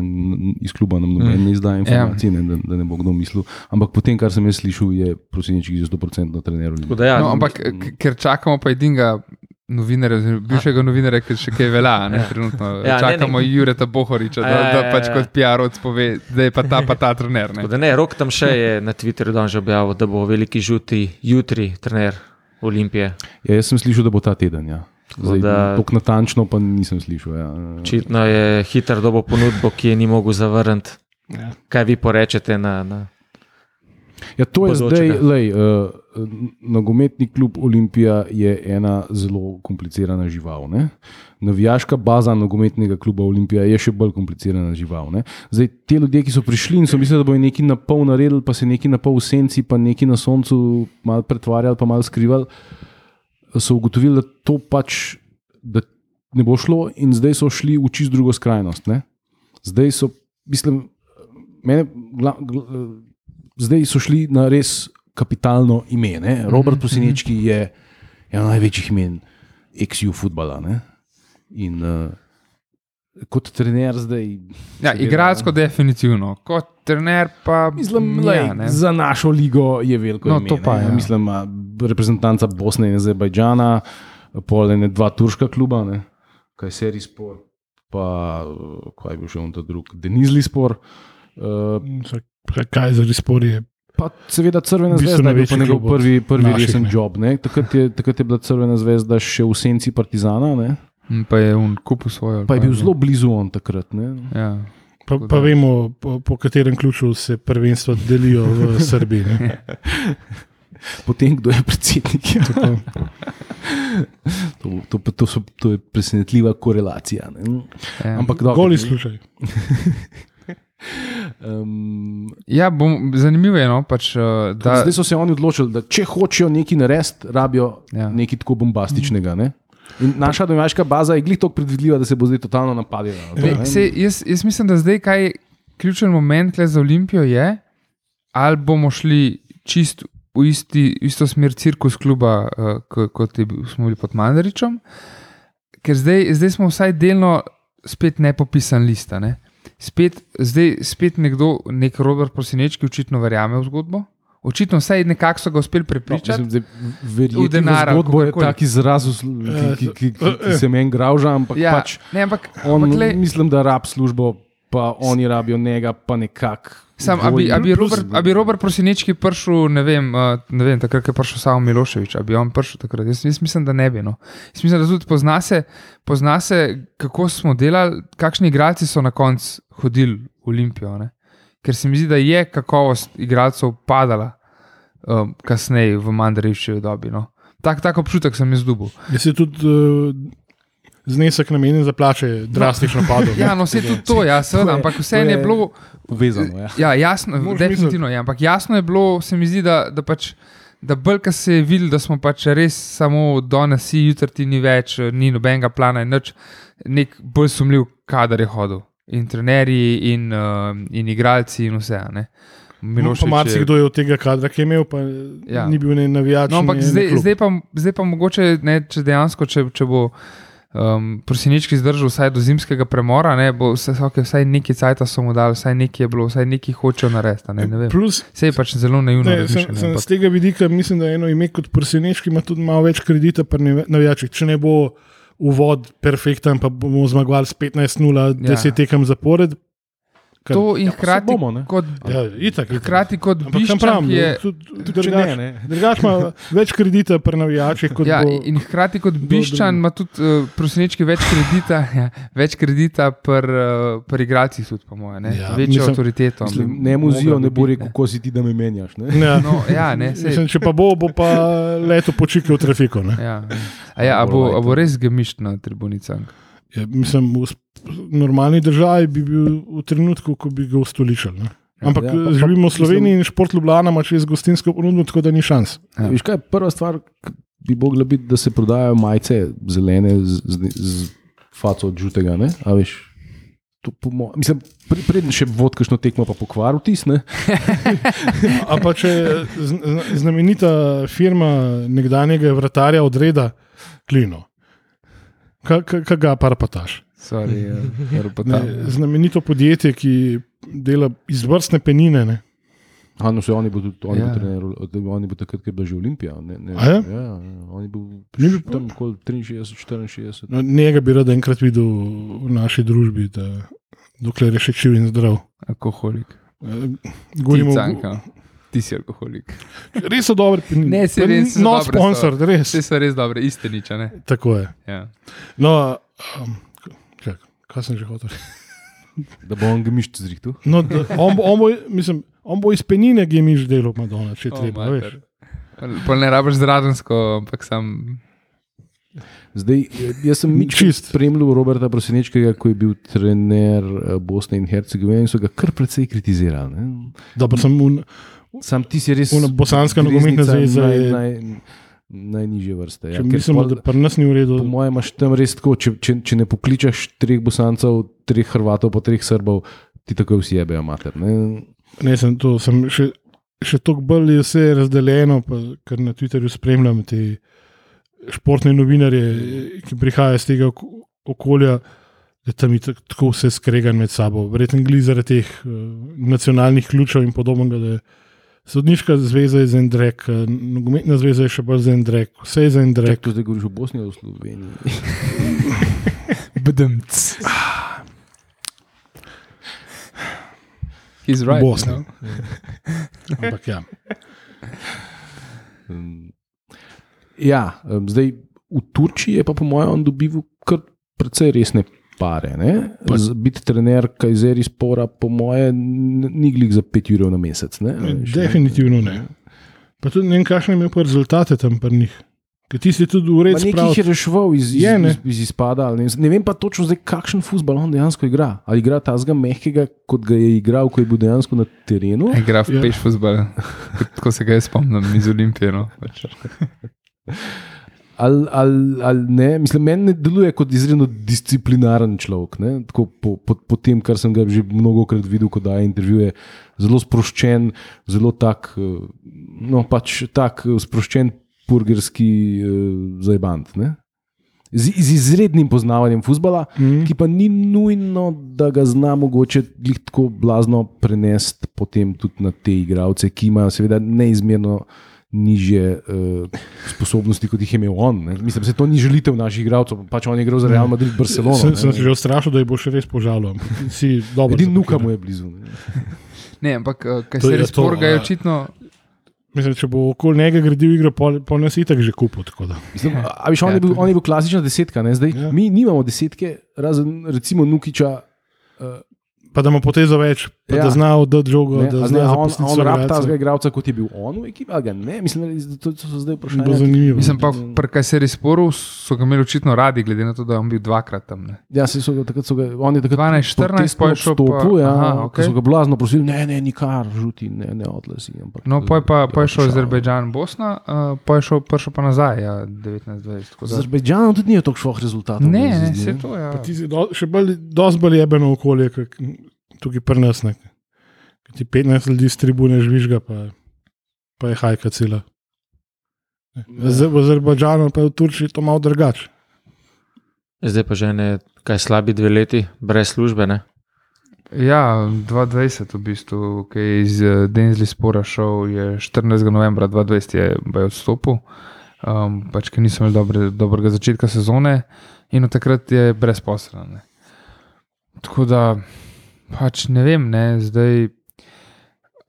iz kluba nam noben Mm. ne izdaja informacij, ne, da, da ne bo kdo mislil. Ampak potem, kar sem jaz slišal, je prosinečki za 100% trener. Tako da Ja, No, ampak ker čakamo pa edinega novinarja, oziroma bivšega novinarja, ki še kaj velja, ne, Ja. trenutno. Ja, Ja, ne, čakamo ne. Jureta Bohoriča, da, Ja, ja, da ja, pač ja. kot PR-ovc pove, da je pa ta, pa ta trener. Ne. Ne, rok tam še je na Twitterju dan že objavil, da bo veliki žuti jutri trener Olimpije. Ja, jaz sem slišal, da bo ta teden. Ja. Zdaj, da- Tako natančno pa nisem slišal. Ja. Očitno je hiter dobo ponudbo, ki je ni mogel zavrniti. Ja. Kaj vi porečete na. na... Ja, to je Bodočega. zdaj, lej, uh, nogometni klub Olimpija je ena zelo komplicirana žival. Ne? Navijaška baza nogometnega kluba Olimpija je še bolj komplicirana žival. Ne? Zdaj, te ljudje, ki so prišli in so mislili, da bodo nekaj na pol naredili, pa se nekaj na pol v senci, pa nekaj na soncu malo pretvarjali, pa malo skrivali, so ugotovili, da to pač da ne bo šlo, in zdaj so šli v čist drugo skrajnost. Ne? Zdaj so, mislim, mene, gla, gla, zdaj so šli na res kapitalno ime. Ne? Robert Posinečki je eno največjih imen ex-ju futbala. Ne? In uh, kot trener zdaj. Ja, igralsko definitivno, kot trener pa Mislim, ja, lej, za našo ligo je veliko. No, ime, to pa ne. ja. Mislim, reprezentanca Bosne in Azerbajdžana, pol ene dva turška kluba, ne? kaj se je spor, pa eh, kaj je bil še on ta drug, Denizli spor. Uh, Kaj za respor je? Pa seveda Crvena zvezda je bil njegov prvi, prvi naših, resen ne. job. Ne? Takrat, je, takrat je bila Crvena zvezda še v senci Partizana, ne? Pa je on kupil svojo. pa je bil zelo blizu on takrat. Ne? Ja. Pa, pa vemo, po, po katerem ključu se prvenstva delijo v Srbiji. Potem, kdo je predsednik. Ja. Tako. To, to, to, so, to je presenetljiva korelacija. Ne? Ja. Ampak dobro, Goli slušaj. Um, Ja, bom, zanimivo je, no, pač, uh, da zdaj so se oni odločili, da če hočejo nekaj narediti, rabijo Ja. nekaj tako bombastičnega. Ne? In naša domača baza je glih tako predvidljiva, da se bo zdaj totalno napadila. na to, ne. se, jaz, jaz mislim, da zdaj kaj ključen moment za Olimpijo je, ali bomo šli čist v isti, isto smer cirkus kluba, uh, ko- kot je bil, smo bili pod Mandaričem, ker zdaj, zdaj smo vsaj delno spet nepopisan lista. Ne? Spet, zdaj spet nekdo, nek Robert Prosinečki, očitno verjame v zgodbo. Očitno vsaj nekako so ga uspeli No, prepričati. mislim, zdaj, verjetno v denar zgodbo je tak izraz, ki, ki, ki, ki, ki se meni grauža, ampak ja, pač ne, ampak, on, ampak lej, mislim, da rab službo, pa oni rabijo njega, pa nekako. Sam, a bi, a, bi Robert, a bi Robert Prosinečki prišel, ne vem, ne vem takrat, ko je prišel samo Miloševič, a bi on prišel takrat. Jaz, jaz mislim, da ne bi. No. Jaz mislim, da tudi pozna se, pozna se, kako smo delali, kakšni igralci so na koncu hodili v Olimpijo. Ne. Ker se mi zdi, da je kakovost igralcev padala um, kasneje v Mandarevščevi dobi. No. Tak, tak občutek sem jaz dubil. Jaz je tudi uh, znesek namenjen za plače drastično padel. Ja, no, vse tudi to, ja, seveda, ampak vse je je- bilo. Povezano. Ja. Ja, jasno, Moraš definitivno je. Ampak jasno je bilo, se mi zdi, da, da pač. Da bolj, ko se je videl, da smo pač res samo danes, jutri ti ni več, ni nobenega plana in nič, nek bolj sumljiv kader je hodil. In trenerji, in, uh, in igralci, in vse. a Ne. No, Milošević pa je- marsikdo je od tega kadra, ki je imel, pa Ja. ja. ni bil ne navijač. No, ampak ne zdaj, zdaj, pa, zdaj pa mogoče, ne, če dejansko, če, če bo um, Prosinečki zdržal vsaj do zimskega premora, ne, bo vse, okay, vsaj neki cajt so mu dali, vsaj neki je bilo, vsaj neki hočejo narediti. a Ne, ne. Plus, Vse je pač zelo naivno. ne, sem, sem z tega vidika mislim, da eno ime kot prsenečki ima tudi malo več kredita pri navi- navijačih. Če ne bo uvod perfekten, pa bomo zmagovali s 15-0, 10 Ja. tekem zapored. Kar, To in Ja, hkrati, bomo, ne. kot, ja, itak, itak. hkrati kot Biščan, pravim, ki je. ne, ne. Drugač ima več kredita pri navijačih kot Ja, bo. in hkrati kot Biščan ima tudi uh, prosinečki več kredita, ja, več kredita pri uh, pri igralcih, tudi po mojem, Ja, ja, večjo mislim- avtoriteto. Mislim, ne muzijo, ne bo rekel, kako si ti, da me menjaš. Ne? Ja. No, ja, ne, sej, Mislim, če pa bo, bo pa leto počikal v trafiko. ne. ja. A, ja, a, bo, a bo res gemišč na tribunicah? Ja, mislim, v normalni državi bi bil v trenutku, ko bi ga ustoličili. ne. Ampak Ja, ja, pa- živimo v Sloveniji in šport Ljubljana ima čez gostinsko ponudbo, tako da ni šans. Ja. Veš kaj, prva stvar bi mogla biti, da se prodajajo majice zelene z, z, z faco od žutega. Ne? A veš, Mislim, pre- preden še vodkašno tekmo, pa pokvaril tisne. A pa če znamenita firma nekdanjega vratarja odreda klino. Kaj ga parpataš? Sorry, ja, Ne, znamenito podjetje, ki dela izvrstne penine. Ne? A, no, se oni bodo tudi, oni Ja. bo trener, oni bo takrat, ko je bila že Olimpija. Ne, ne, ja? ja, ja, oni bo Ni bil- tam okoli 63, 64. No, njega bi rad enkrat videl v naši družbi, da, dokler je še živ in zdrav. Alkoholik. Eh, Govorimo, Canka. Ti si alkoholik. res so penine. Ne, Pa res so No, sponsor, res. Vse so res dobre, iste niče. Ne? Tako je. Ja. No, um, čak, kaj sem že hotel? Da bo on gemišč zrihtel. No, da, on, bo, on, bo, mislim, on bo iz penine gemiš delal, Madonna, če O, treba. Pol ne rabiš zravensko, ampak sam. Zdaj, jaz sem Čist. spremljal Roberta Prosenečkega, ko je bil trener eh, Bosne in Hercegovine in so ga kar precej kritizirali. Ne? Dobro, sem un, Sam ti si res. Una bosanska nogometna zveza naj, je- naj, najnižje vrste. Ja, Ker mislimo, pol- da pri nas ni v redu. Po mojem, imaš tam res tako, če, če, če ne pokličeš treh bosancev, treh Hrvatov, pa treh Srbov, ti tako vsi jebejo mater. Ne? Ne, sem to, sem še, še toliko bolj je vse razdeljeno, pa, ker na Twitterju spremljam te športne novinarje, ki prihajajo iz tega ok- okolja, da tam je tak- tako vse skregan med sabo. Verjetno zaradi teh uh, nacionalnih ključev in podobnega. da je Sodniška zveza je za en drek, eh, nogometna zveza je še bolj za en drek, vse je za en drek. to zdaj govoriš o Bosni ali o Sloveniji. Bdmc. He's right. Bosna. Know? Ampak ja. Um, Ja, um, zdaj v Turčiji je pa po mojem on dobival kar precej resne pare. ne. Pa- Biti trener Kajzeri spora, po mojem, ni glih za 5 ur na mesec. Ne? Ne. Definitivno ne. Pa tudi ne vem, kakšne imajo pa rezultate tam pri njih. Ker ti si tudi v Ma redu Nekaj spravil. jih je reševal iz, iz, Je, ne. iz, iz izpada. Ne, ne vem pa točno, zdaj, kakšen futbol on dejansko igra. Ali igra ta zga mehkega, kot ga je igral, ko je bil dejansko na terenu. Igra v Ja. peš futbol. Tako se ga jaz spomnim iz Olimpije. No. Ali, ali, ali ne, mislim, meni ne deluje kot izredno disciplinaren človek. ne, Tako po, po, po tem, kar sem ga že mnogo krat videl, ko daje intervjuje, zelo sproščen, zelo tak, eh, no pač tak eh, sproščen, purgerski uh, zajbant. ne. Z, z izrednim poznavanjem futbola, Mhm. ki pa ni nujno, da ga zna mogoče tako blazno prenesti potem tudi na te igralce, ki imajo seveda neizmerno nižje uh, sposobnosti, kot jih je imel on. Ne. Mislim, da to ni želitev naših igralcev, pač on je igral za Real Madrid, Barcelona. Sem, se že ustrašil, da je bo še res požalil. Edini nuka mu je blizu. Ne. Ne, ampak kaj To se res to, porga, je a- očitno. Mislim, če bo okoli njega gradil igro, pol, pol nas itak že kupil. tako da. Mislim, a, a viš, on, Ja, je bil, on je bil klasična desetka, ne? zdaj Ja. ja. mi nimamo desetke, razen recimo Nukiča. Uh, Pa da ima potezo več, pa ja. Da zna oddati žogo. Ne, Da zna a on, on rab tazga igralca, kot je bil on v ekipi, ali ga ne? Mislim, da to, to so zdaj Bo vprašanja. zanimivo. Mislim pa, pri kaj se res sporu so ga imeli očitno radi, glede na to, da je on bil dvakrat tam. Ne. Ja, saj so ga takrat, so ga, on je takrat 12, 14, pa je šel pa- stopil, ja, aha, okay. so ga blazno prosili, ne, ne, nikar, žuti, ne, ne odlasi. Ampak, No, poj pa, poj je šel šalo. Azerbajdžan, Bosna, uh, poj je šel, prišel pa nazaj, ja, 19-20. tako Z da- Azerbajdžanom tudi ni tako šloh rezultatov. Ne, se ne, vse to je. Ja. Pa še bolj, dosti bolj jebeno okolje, kot tukaj pri nas. Ne. Ko Ti 15 ljudi z tribune žvižga, pa, pa je hajka cela. Ja. Z, v Azerbajdžanu pa je v Turčiji to malo drugače. Zdaj pa že ne, kaj slabi dve leti, brez službe. Ne? Ja, 2020 v bistvu, ki je iz eh, Denzli spora šel, je 14. novembra 2020 je je odstopil, um, pač ker niso imeli dobre, dobrega začetka sezone in od takrat je brezposelen. ne. Tako da, pač ne vem, ne, zdaj.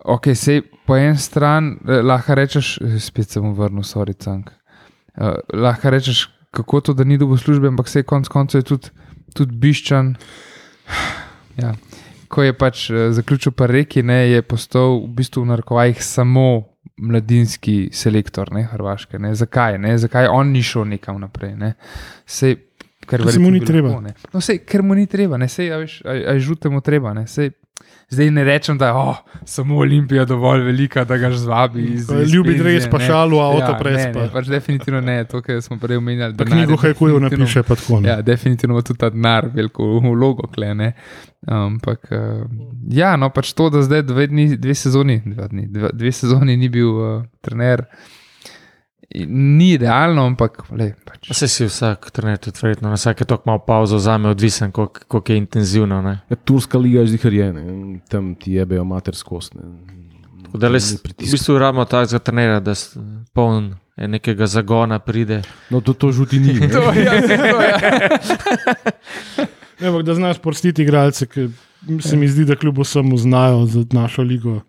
Ok, sej po eni strani eh, lahko rečeš, eh, spet se bom vrnil, sorry, cank. Uh, lahko rečeš, kako to, da ni dobil službe, ampak vse konc koncev je tudi, tudi biščan. Ja. Ko je pač eh, zaključil pa reki, ne, je postal v bistvu v narekovajih samo mladinski selektor ne, Hrvaške. Ne. Zakaj? Ne? Zakaj on ni šel nekam naprej? Ne? Sej, ker mu ni treba. lahko, ne. No, sej, ker mu ni treba, ne sej, a veš, a, a žutemu treba. Ne, sej, Zdaj ne rečem, da je oh, samo Olimpija dovolj velika, da ga zvabi. Iz, iz Ljubi dres, pa šalu, avto ja, pres, Ne, ne, pač definitivno ne, to, kar smo prej omenjali. Je knjigo hajkujev napiše, pa tako. ne. Ja, definitivno ima tudi ta denar veliko vlogo, klene. Ampak, uh, ja, no, pač to, da zdaj dve, dni, dve sezoni, dva dni, dve, dve sezoni ni bil uh, trener, ni idealno, ampak le, pač. Vse si vsak trener tudi verjetno na vsake tok malo pauzo vzame, odvisen, koliko koliko je intenzivno. Ne. Ja, Turska liga je zihar je, ne, tam ti jebejo mater skost. ne. Tako Da les, Ni v pritisk. bistvu rabimo takega trenera, da s- poln eh, nekega zagona pride. No, to, to žuti ni. To, ja, to, ja. Ne, Ampak da znaš prostiti igralce, ki se mi zdi, da kljub vsemu znajo za našo ligo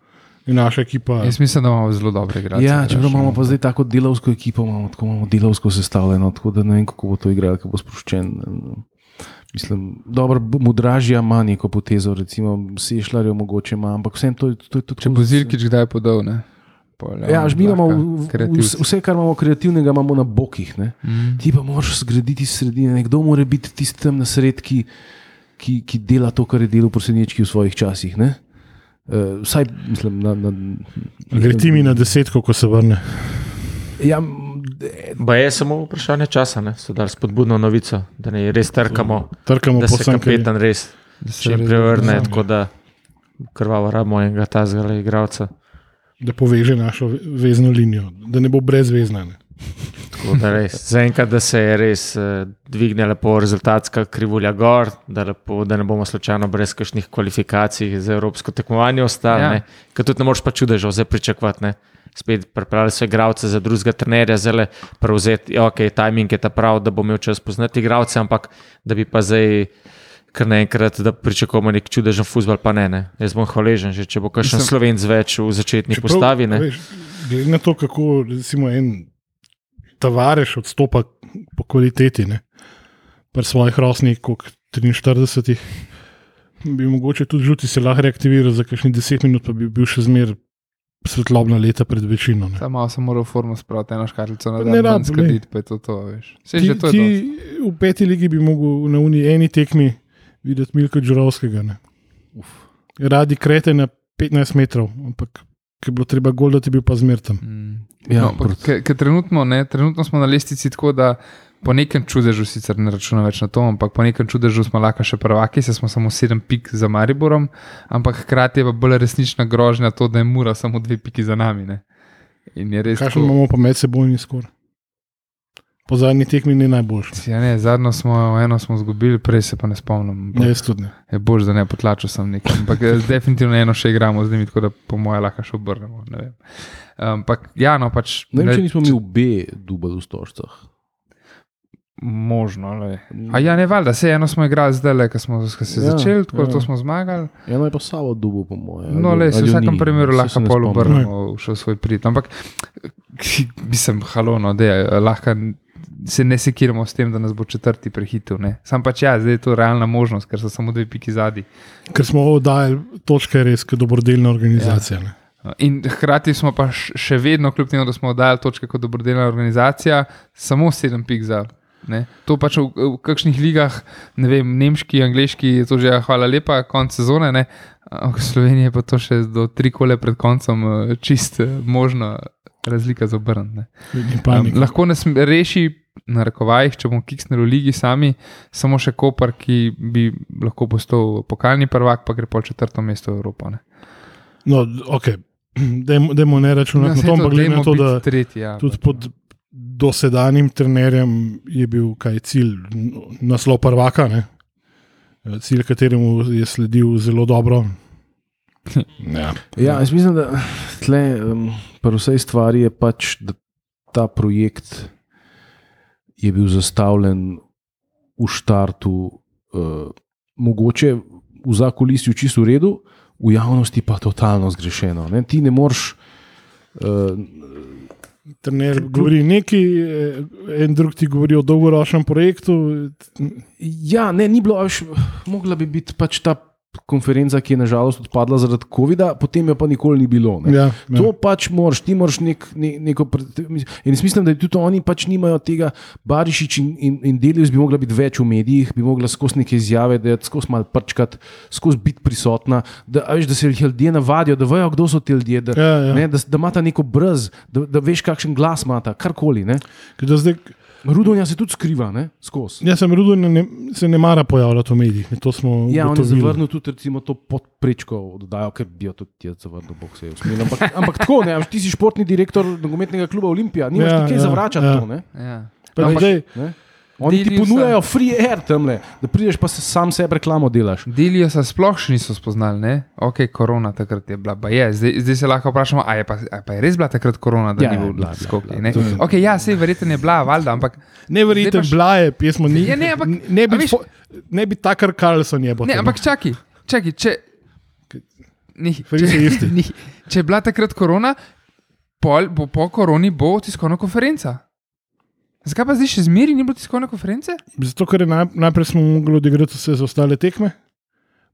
in naša ekipa. Jaz mislim, da imamo zelo dobre igralce. Ja, veš, imamo no. pa zdaj tako delovsko ekipo, imamo tako imamo delovsko sestavljeno, tako da ne vem, kako bo to igral, kako bo sproščen. Mislim, dobro, mudražja ima neko potezo, recimo sešljarjo mogoče ima, ampak vsem to, je- to je tudi Če bo Zilkič kdaj podal, ne. Pol, Ja, že mi imamo lahko v- v- kreativci. vse, kar imamo kreativnega, imamo na bokih. Ne? Mm. Ti pa moraš zgraditi sredine. Nekdo mora biti tisti tam na sred, ki, ki, ki dela to, kar je delal prosenečki v svojih časih. Ne? Uh, vsaj, mislim, na. na Gre ti mi na desetko, ko se vrne. Ja, Ba je samo vprašanje časa, ne? so dali spodbudno novico, da ne res trkamo, Trkamo da po se vsem, je. kapetan res Da se čim res prevrne, tako da krvavo rabimo enega tazga igralca. da poveže našo ve- vezno linijo, da ne bo brezvezna. Ne. Zaenkrat, da se je res uh, dvignila lepo rezultatska krivulja gor, da, lepo, da ne bomo slučajno brez kakšnih kvalifikacij za evropsko tekmovanje ostali. Ja. Ker tudi ne moreš pa čudežev zdaj pričakovati. Ne. Spet pripravili so igralce za drugega trenerja, zelo prevzeti, ja, ok, timing je ta prav, da bo imel čas poznati igralce, ampak da bi pa zdaj kar naenkrat, da pričakujemo nek čudežen futbol, pa ne, ne. Jaz bom hvaležen, že če bo kakšen slovenc več v začetni Čeprav, postavi. Ne. veš, Glede na to, kako recimo, en tavareš odstopa po kvaliteti, ne, pri svojih rosnih, kot 43, bi mogoče tudi žuti se lahko reaktiviral za kakšnih 10 minut, pa bi bil še zmeraj svetlobna leta pred večino. Ne. Samo sem moral formo spraviti, eno škatlico na dan, ne ne rab, rabim skrbiti, pa je to to, veš. Vse Ti, to ti v peti ligi bi mogel na uni eni tekmi videti Milka Džurovskega. ne. Radi krete na 15 metrov, ampak ki je bilo treba gol, da ti bil pa zmerten. Mm. Ja, no, proti- ke- ke trenutno, ne, trenutno smo na lestvici tako, da po nekem čudežu, sicer ne računam več na to, ampak po nekem čudežu smo lahko še prvaki, se smo samo sedem pik za Mariborom, ampak hkrati je pa bolj resnična grožnja to, da je mura samo dve piki za nami. Ne. In je res Kakšen tako. imamo pa medsebojni skor? Po zadnji tekmi ni najboljši. Ja, ne, zadnjo smo, eno smo izgubili, prej se pa ne spomnim. Ne, jaz tudi ne. Je bolj, da ne potlačil sem nekaj. Ampak eh, definitivno eno še igramo z njimi, tako da po mojem lahko še obrnemo. ne vem. Ampak ja, no pač. Ne vem, če nismo mi v B dubali v stožcah. Možno. Le. A ja, ne valjda, se eno smo igrali zdaj, le, ko smo ko se Ja, ja, začeli, tako ja. ja. to smo zmagali. Eno je pa samo dubo, po mojem. No, le, se v vsakem primeru lahko pol obrnemo. obrnemo v svoj prid. Ampak mislim, halono, da je lahko. Se ne sekiramo s tem, da nas bo četrti prehitil. Ne. Sam pač ja, zdaj je to realna možnost, ker so samo dve piki zadnji. Ker smo oddajali točke res, kot dobrodelna organizacija. Ja. In hkrati smo pa še vedno, kljub temu, da smo oddajali točke kot dobrodelna organizacija, samo sedem pik za. Ne. To pač v, v kakšnih ligah, ne vem, nemški, angliški, je to že ja, hvala lepa, konc sezone, ne. V Sloveniji je pa to še do tri kole pred koncem eh, čist eh, možna razlika za obrn. Um, lahko nas reši, na rekovajih, če bomo kiksnili v ligi sami, samo še Koper, ki bi lahko postal pokalni prvak, pa gre pol četrto mesto v Evropo. Ne. No, ok, dajmo ne računati na saj to, ampak glede na to, da tretji, ja, tudi pač, pod dosedanjim trenerjem je bil kaj cilj, naslov prvaka, ne? cilj, kateremu je sledil zelo dobro. Ja. Ja, jaz mislim, da tle, um, pri vsej stvari je pač, ta projekt je bil zastavljen v štartu, uh, mogoče v zakulisju čisto v redu, v javnosti pa totalno zgrešeno. Ne? Ti ne moreš. Uh, Trener govori nekaj, eh, en drug ti govori o dolgoročnem projektu. ja, ne, ni bilo, a veš, mogla bi biti pač ta konferenca, ki je nažalost odpadla zaradi COVID-a, potem jo pa nikoli ni bilo. Ne. Ja, To ja. pač moraš, ti moraš nek, ne, neko. In jaz mislim, da tudi oni pač nimajo tega, Barišič in, in, in Delius bi mogla biti več v medijih, bi mogla skozi neke izjave, da je skozi malo prčkat, skozi biti prisotna, da, veš, da se ljudje navadijo, da vejo, kdo so ti ljudje, da, Ja, ja. Ne, da, da imata neko brz, da, da veš, kakšen glas imata, karkoli. Ne. Ker do Zdaj, Rudonja se tudi skriva, ne, skozi. jaz sem rudo, ne, se ne mara pojavljati v medijih. ne, To smo Ja, on je zavrnil tudi recimo, to podprečko, oddajo, ker bi jo tudi jaz zavrnil, bog se je usmil. Ampak, ampak tako, ne, ti si športni direktor nogometnega kluba Olimpija, nimaš Ja, ja, kaj ja, ja, zavračati ja. to. Ne? Ja. Pa Ampak- zdaj, Ne? Oni ti Deliusa- ponujajo free air tamle, da prideš pa se sam sebi reklamo delaš. Delijo se sploh še niso spoznali, ne? ok, korona takrat je bila, je. Zdaj, zdaj se lahko vprašamo, a je, pa, a pa je res bila takrat korona, da Ja, ni je bilo bila, bila, bila. ne? Je- Ok, ja, sej verjetno je bila, valjda, ampak neverjeten Zdaj pa še- blaje, pismo ni. Ja, ne, ampak- ne bi, fo- ne bi takar Karlsson je. Ne, ampak čakaj, čakaj, če. Ni, iste. ni, če je bila takrat korona, pol, bo po koroni bo tiskovna konferenca. Zakaj pa zdaj še zmeri ni bilo tiskovne konference? Zato, ker je naj, najprej smo mogli odigrati vse za ostale tekme,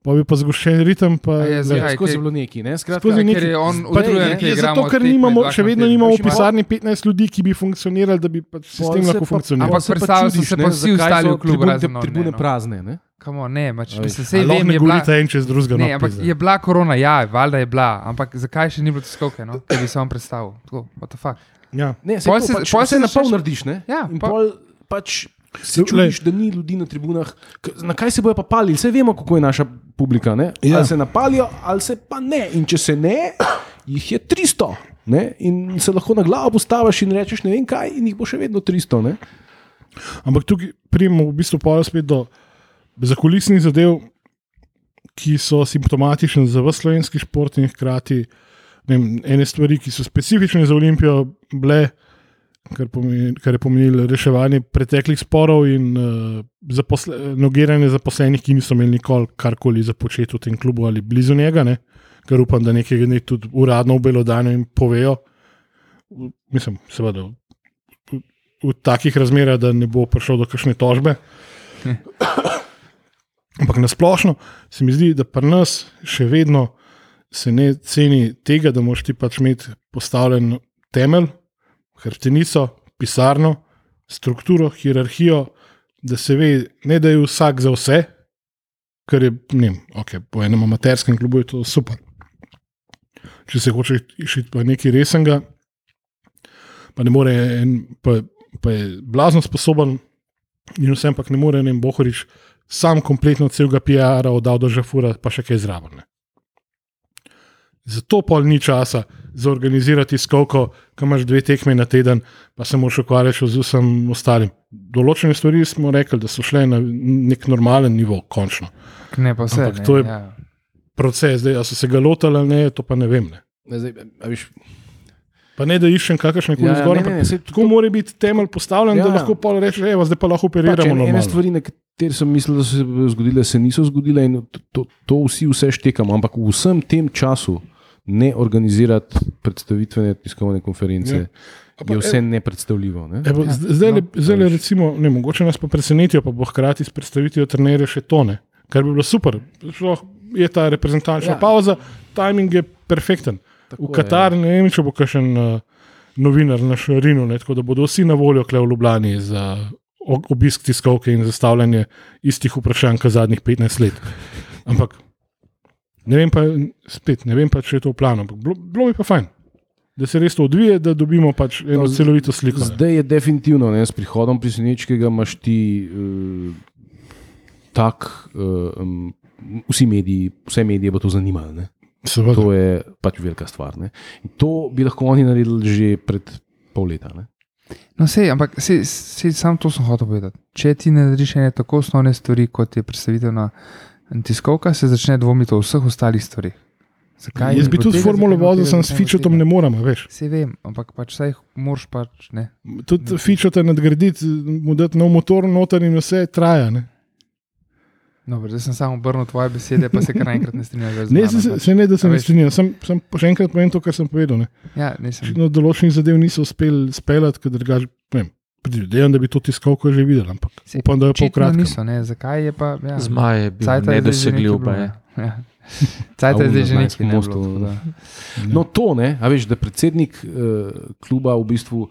pa bi pa zgoščen ritem. Pa, A je zdaj- Ja, skozi je bilo neki. Ne? Skratka, Skozi Ker neki- je on utrujen, je ker zato, igramo ker nimamo, še vedno nimamo v pisarni 15 ljudi, ki bi funkcionirali, da bi pač sistem lahko funkcioniral. Ampak predstavljal sem se pa vsi ostali v klubu, tribune- razen Tribune ne, no. prazne. Ne? Kamo, ne, veš, mislim, Sej vem, ne je bila, en čez drugega. ne, no, ampak je bila korona, ja, valjda je bila, ampak zakaj še ni bilo tiskovke, no? da bi se vam predstavil? Tako, what the fuck. Ja. Ne, Pol se- pač, pol se na pol narediš. Ne? Ja, In pol pač se čudiš, da ni ljudi na tribunah. Na kaj se bojo pa palili? Vse vemo, kako je naša publika. Ne? Ja. Ali se napalijo, ali se pa ne. In če se ne, jih je 300. Ne? In se lahko na glavo postaviš in rečeš ne vem kaj, in jih bo še vedno 300. Ne? Ampak tukaj pridemo v bistvu pa spet do zakulisnih zadev, ki so simptomatične za vse slovenski šport in hkrati ne vem, ene stvari, ki so specifične za Olimpijo, bile, kar, pomeni, kar je pomenilo reševanje preteklih sporov in uh, zaposle, nogiranje zaposlenih, ki niso imeli nikoli karkoli za početi v tem klubu ali blizu njega. Ne? Ker upam, da nekaj ne tudi uradno v Belodanu jim povejo. Mislim, seveda, v, v takih razmerah, da ne bo prišlo do kakšne tožbe. Ampak nasplošno se mi zdi, da pri nas še vedno se ne ceni tega, da moš ti pač imeti postavljen temelj, hrbtenico, pisarno, strukturo, hierarhijo, da se ve, ne da je vsak za vse, kar je ne vem, okay, po enem amaterskem klubu je to super. Če se hoče išiti pa nekaj resnega, pa ne more en, pa, pa je blazno sposoben in vsem, pa ne more en Bohorič sam kompletno celega PR-a oddal do Žafura, pa še kaj zraven. ne. Zato pol ni časa za organizirati skovko, ki imaš dve tekme na teden, pa se moraš ukvarjati z vsem ostalim. Določene stvari smo rekli, da so šle na nek normalen nivo, končno. Ne, pa vse. Ampak ne, to je- ja. Proces, zdaj, a so se ga lotili ali ne, to pa ne vem. Ne. Ne, Zdaj, a veš, Pa ne, da iščem kakršne koli Ja, ja, ne, saj Tako mora biti temelj postavljen, ja, Ja, da ja. lahko pol rečeš, evo, zdaj pa lahko pač operiramo. ene, ene normalno. stvari, na katere sem mislil, da so se zgodile, se niso zgodile in to, to, to vsi vse štekamo. Ampak v vsem tem času ne organizirati predstavitvene tiskovne konference. Ja. Pa, Je vse nepredstavljivo. Ne? Evo, Ja, zdaj, no, no, zdaj recimo, ne, mogoče nas pa presenetijo, pa bo hkrati s predstavitvijo trenerja še tone, kar bi bilo super. Sploh je ta reprezentančna Ja. ja. pauza, timing je perfekten. Tako v je, Katar ne vem, če bo kakšen uh, novinar na Šarinu, ne, tako da bodo vsi na voljo kle v Ljubljani za obisk tiskovke in zastavljanje istih vprašanj, kot zadnjih 15 let. Ampak ne vem pa, spet, ne vem pa, če je to v planu, ampak bilo, bilo bi pa fajn. Da se res to odvije, da dobimo pač eno No, celovito sliko. ne. Zdaj je definitivno, ne, s prihodom prisenečkega imaš ti uh, tak, uh, um, vsi mediji, vse medije bo to zanimalo. Ne? Seveda. To je pač velika stvar. Ne? In to bi lahko oni naredili že pred pol leta. Ne? No, sej, ampak sej, sej, sam to sem hotel povedati. Če ti ne narediš ene tako osnovne stvari, kot je predstavitvena tiskovka, se začne dvomiti o vseh ostalih stvarih. Zakaj? Jaz bi tudi formulo vozil, sem s fičotom ne morem, veš. Vse vem, ampak pač saj moraš pač ne. Tudi fičota nadgraditi, mu dati nov motor noter in vse traja. Ne, Dobro, zdaj sem samo obrnil tvoje besede, pa se kar naenkrat ne strinjam. ne mano, se, pač. se ne, da se ne strinjam. Sem, sem še enkrat povem to, kar sem povedal. Ne. Ja, nisem. Očitno določenih zadev niso uspeli speljati, ker drugače, ne vem, predvidevam, da bi to tiskalko že videl, ampak Saj upam, da je po očitno kratkem. Niso, ne, zakaj je pa. Ja, Zmaj je bil nedosegljiv. pa ne. Ja. Cajt je zdaj že nekaj ne bilo, tako da. No, to ne, a veš, da predsednik uh, kluba v bistvu.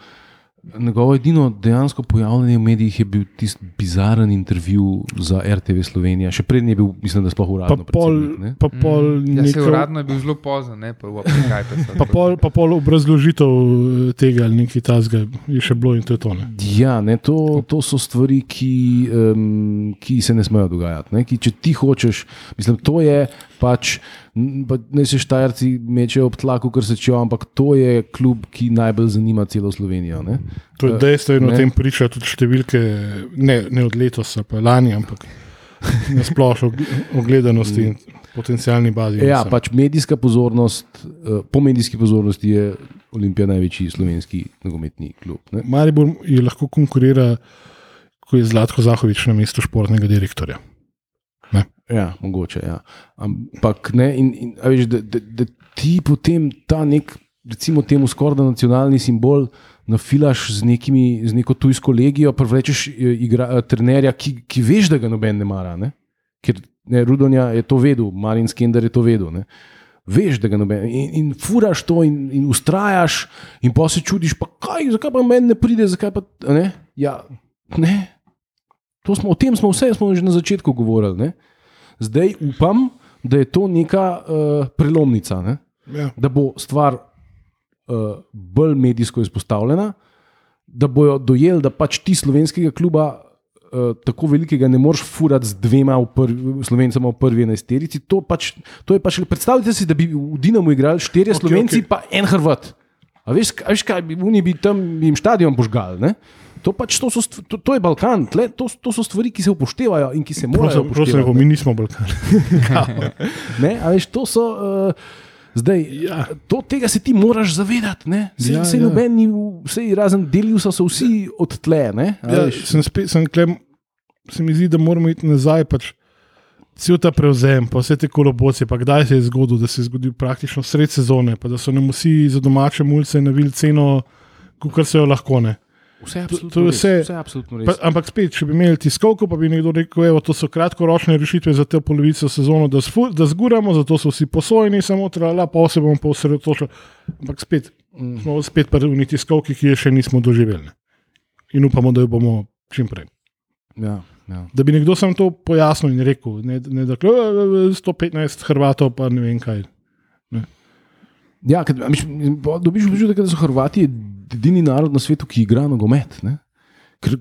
Njegovo edino dejansko pojavljanje v medijih je bil tisti bizaren intervju za RTV Slovenija, še prednji je bil, mislim, da sploh Pa uradno. pol, predsednik, ne. pa pol, Ja, se nekaj- uradno je bil zelo pozen, ne pa v Skype. pa pol, pa pol obrazložitev eh, tega ali nekaj tasga je še bilo in to je to. Ne? Ja, ne, to, to so stvari, ki, um, ki se ne smejo dogajati. Ne, ki, če ti hočeš, mislim, to je pač. ne se štajerci mečejo ob tlaku, kar se čejo, ampak to je klub, ki najbolj zanima celo Slovenijo. Ne? To je dejstvo in o tem pričajo tudi številke, ne, ne od letos, pa lani, ampak na splošno ogledanosti in potencijalni bazi. Ja, Mislim. pač medijska pozornost, eh, po medijski pozornosti je Olimpija največji slovenski nogometni klub. Ne? Maribor je lahko konkurira, ko je Zlatko Zahovič na mestu športnega direktorja. Ja, mogoče. Ja. Ampak ne, in, in, veš, da, da, da ti potem ta nek, recimo, temu skoraj nacionalni simbol. Nafilaš z, nekimi, z neko tujsko legijo, pa vlečeš eh, igra, eh, trenerja, ki, ki veš, da ga noben ne mara. Ne? Ker ne, Rudonja je to vedel, Marin Skender je to vedel. Ne? Veš, da ga noben in, in furaš to, in, in ustrajaš, in pa se čudiš, pa kaj, zakaj pa meni ne pride, zakaj pa ne. Ja, ne. Smo, o tem smo vse smo že na začetku govorili. Ne? Zdaj upam, da je to neka uh, prelomnica, ne? Ja. da bo stvar uh, bolj medijsko izpostavljena, da bojo dojeli, da pač ti slovenskega kluba. Uh, tako velikega ne moreš furati z dvema v prvi, slovencema v prvi enajsterici. To, pač, to je pač, predstavljajte si, da bi v Dinamu igrali štirje okay, slovenci, okay. pa en Hrvat. A veš, a veš kaj, oni bi tam jim stadion požgali. Ne? To, pač, to, so, to, to je Balkan, tle, to, to so stvari, ki se upoštevajo in ki se morajo Prosim, prosim, mi nismo Balkan. Ne, a veš, to so. Uh, Zdaj, Ja. to, tega se ti moraš zavedati. ne. Sej, Ja, ja, sej ja. noben ni, v- sej razen delil so se vsi od tle. ne, Ja, veš. sem spet, sem klem, se mi zdi, da moramo iti nazaj. Pač, Cel ta prevzem, pa vse te kolobocije, pa kdaj se je zgodilo, da se je zgodil praktično sred sezone, pa da so nam vsi za domače mulce navili ceno, kot se jo lahko ne. Vse je to- absolutno to je res, vse- vse je absolutno Pa, res. ampak spet, če bi imeli tiskovko, pa bi nekdo rekel, da to so kratkoročne rešitve za te polovico sezono, da, sfu, da zguramo, zato so vsi posojeni, samo trala, pa se bomo pa osredotočili. Ampak spet, Mm. smo spet pri uni tiskovki, ki je še nismo doživeli. ne. In upamo, da jo bomo čim prej. Ja, ja. Da bi nekdo sam to pojasnil in rekel, ne, ne da je 115 Hrvatov, pa ne vem kaj. Ja, ker, a mislim, po- dobiš občutek, da so Hrvati edini narod na svetu, ki igra nogomet. ne. Ker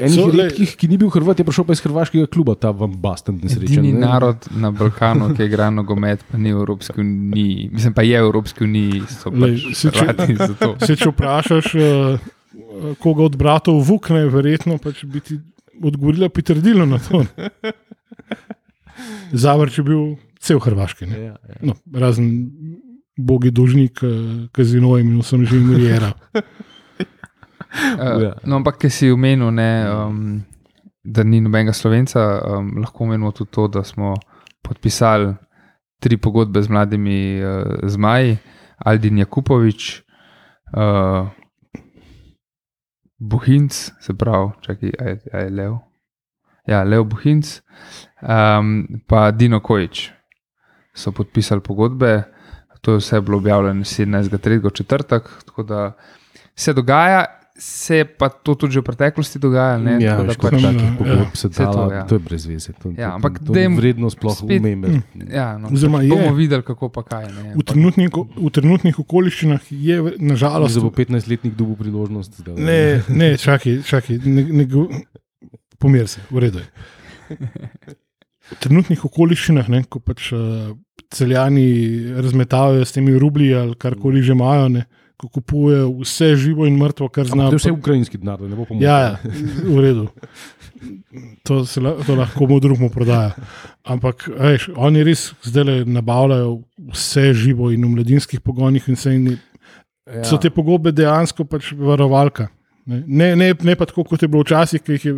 Enih So, redkih, ki ni bil Hrvat, je prišel pa iz hrvaškega kluba, ta vam basten nesrečen. Edini ne. narod na Balkanu, ki igra nogomet, pa ni v Evropski uniji. Mislim, pa je v Evropski uniji, so Lej, pač se če- Hrvati za to. Se, če vprašaš, uh, koga od bratov vukne, verjetno pač bi ti odgovorila pritrdilo na to. Zavrč je bil cel Hrvaški. ne. Ja, ja. No, razen bogi dolžnik, kazinojem in vsem živim rijera. Uh, no, ampak, ki si omenil, ne, um, da ni nobenega slovenca, um, lahko omenimo tudi to, da smo podpisali tri pogodbe z mladimi uh, zmaji, Aldin Jakupovič, uh, Bohinc, se pravi, čakaj, a je, Lev. Ja, Lev Bohinc, um, pa Dino Kojič so podpisali pogodbe. To je vse bilo objavljeno 17.3. četrtek, tako da se dogaja, se je pa to tudi že v preteklosti dogajalo. ne, Ja, tako da pač- pač, takih ja. pogodb se Vse to, dala, ja. to je brez veze. To, Ja, ampak to, to ni vredno sploh spet- umembe. Ja, no, Oziroma pač bomo videli, kako pa kaj. Ne, V trenutnih, v trenutnih okoliščinah je nažalost. da bo 15-letnik dobil priložnost. Da, Ne, ne, čakaj, čakaj. Ne, ne, pomir se, v redu. je. V trenutnih okoliščinah, ne, ko pač uh, celjani razmetavajo s temi rublji ali karkoli že imajo, ne, ko kupujejo vse živo in mrtvo, kar znajo. to je vse ukrajinski denar, ne bo pomoč. Ja, ja, v redu. To, se, la- to lahko komu drugemu prodaja. Ampak veš, oni res zdaj nabavljajo vse živo in v mladinskih pogonih, in vse in ja. so te pogodbe dejansko pač varovalka. Ne, ne, ne, ne pa tako, kot je bilo včasih, ki, je, ki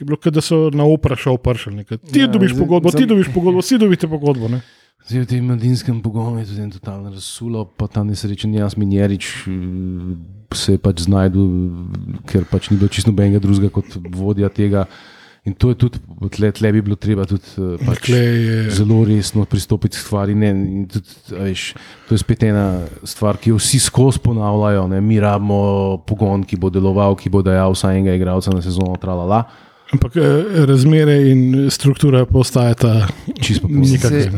je bilo, da so na opera šel pršali. Ti Ja, dobiš pogodbo, ti sem- dobiš pogodbo, vsi dobite pogodbo. Ne. Zdaj, v tem mladinskem pogonu je tudi en totalno razsulo, pa ta nesrečen Jasmin Jerič eh, se je pač znašel, ker pač ni bilo čisto nobenega drugega kot vodja tega. In to je tudi, tle, tle bi bilo treba tudi eh, pač, Tle je- zelo resno pristopiti k stvari. Ne, tudi, veš, to je spet ena stvar, ki jo vsi skozi ponavljajo. Ne. Mi rabimo pogon, ki bo deloval, ki bo dajal vsaj enega igralca na sezono. Tralala. Ampak eh, razmere in struktura postajata Čisto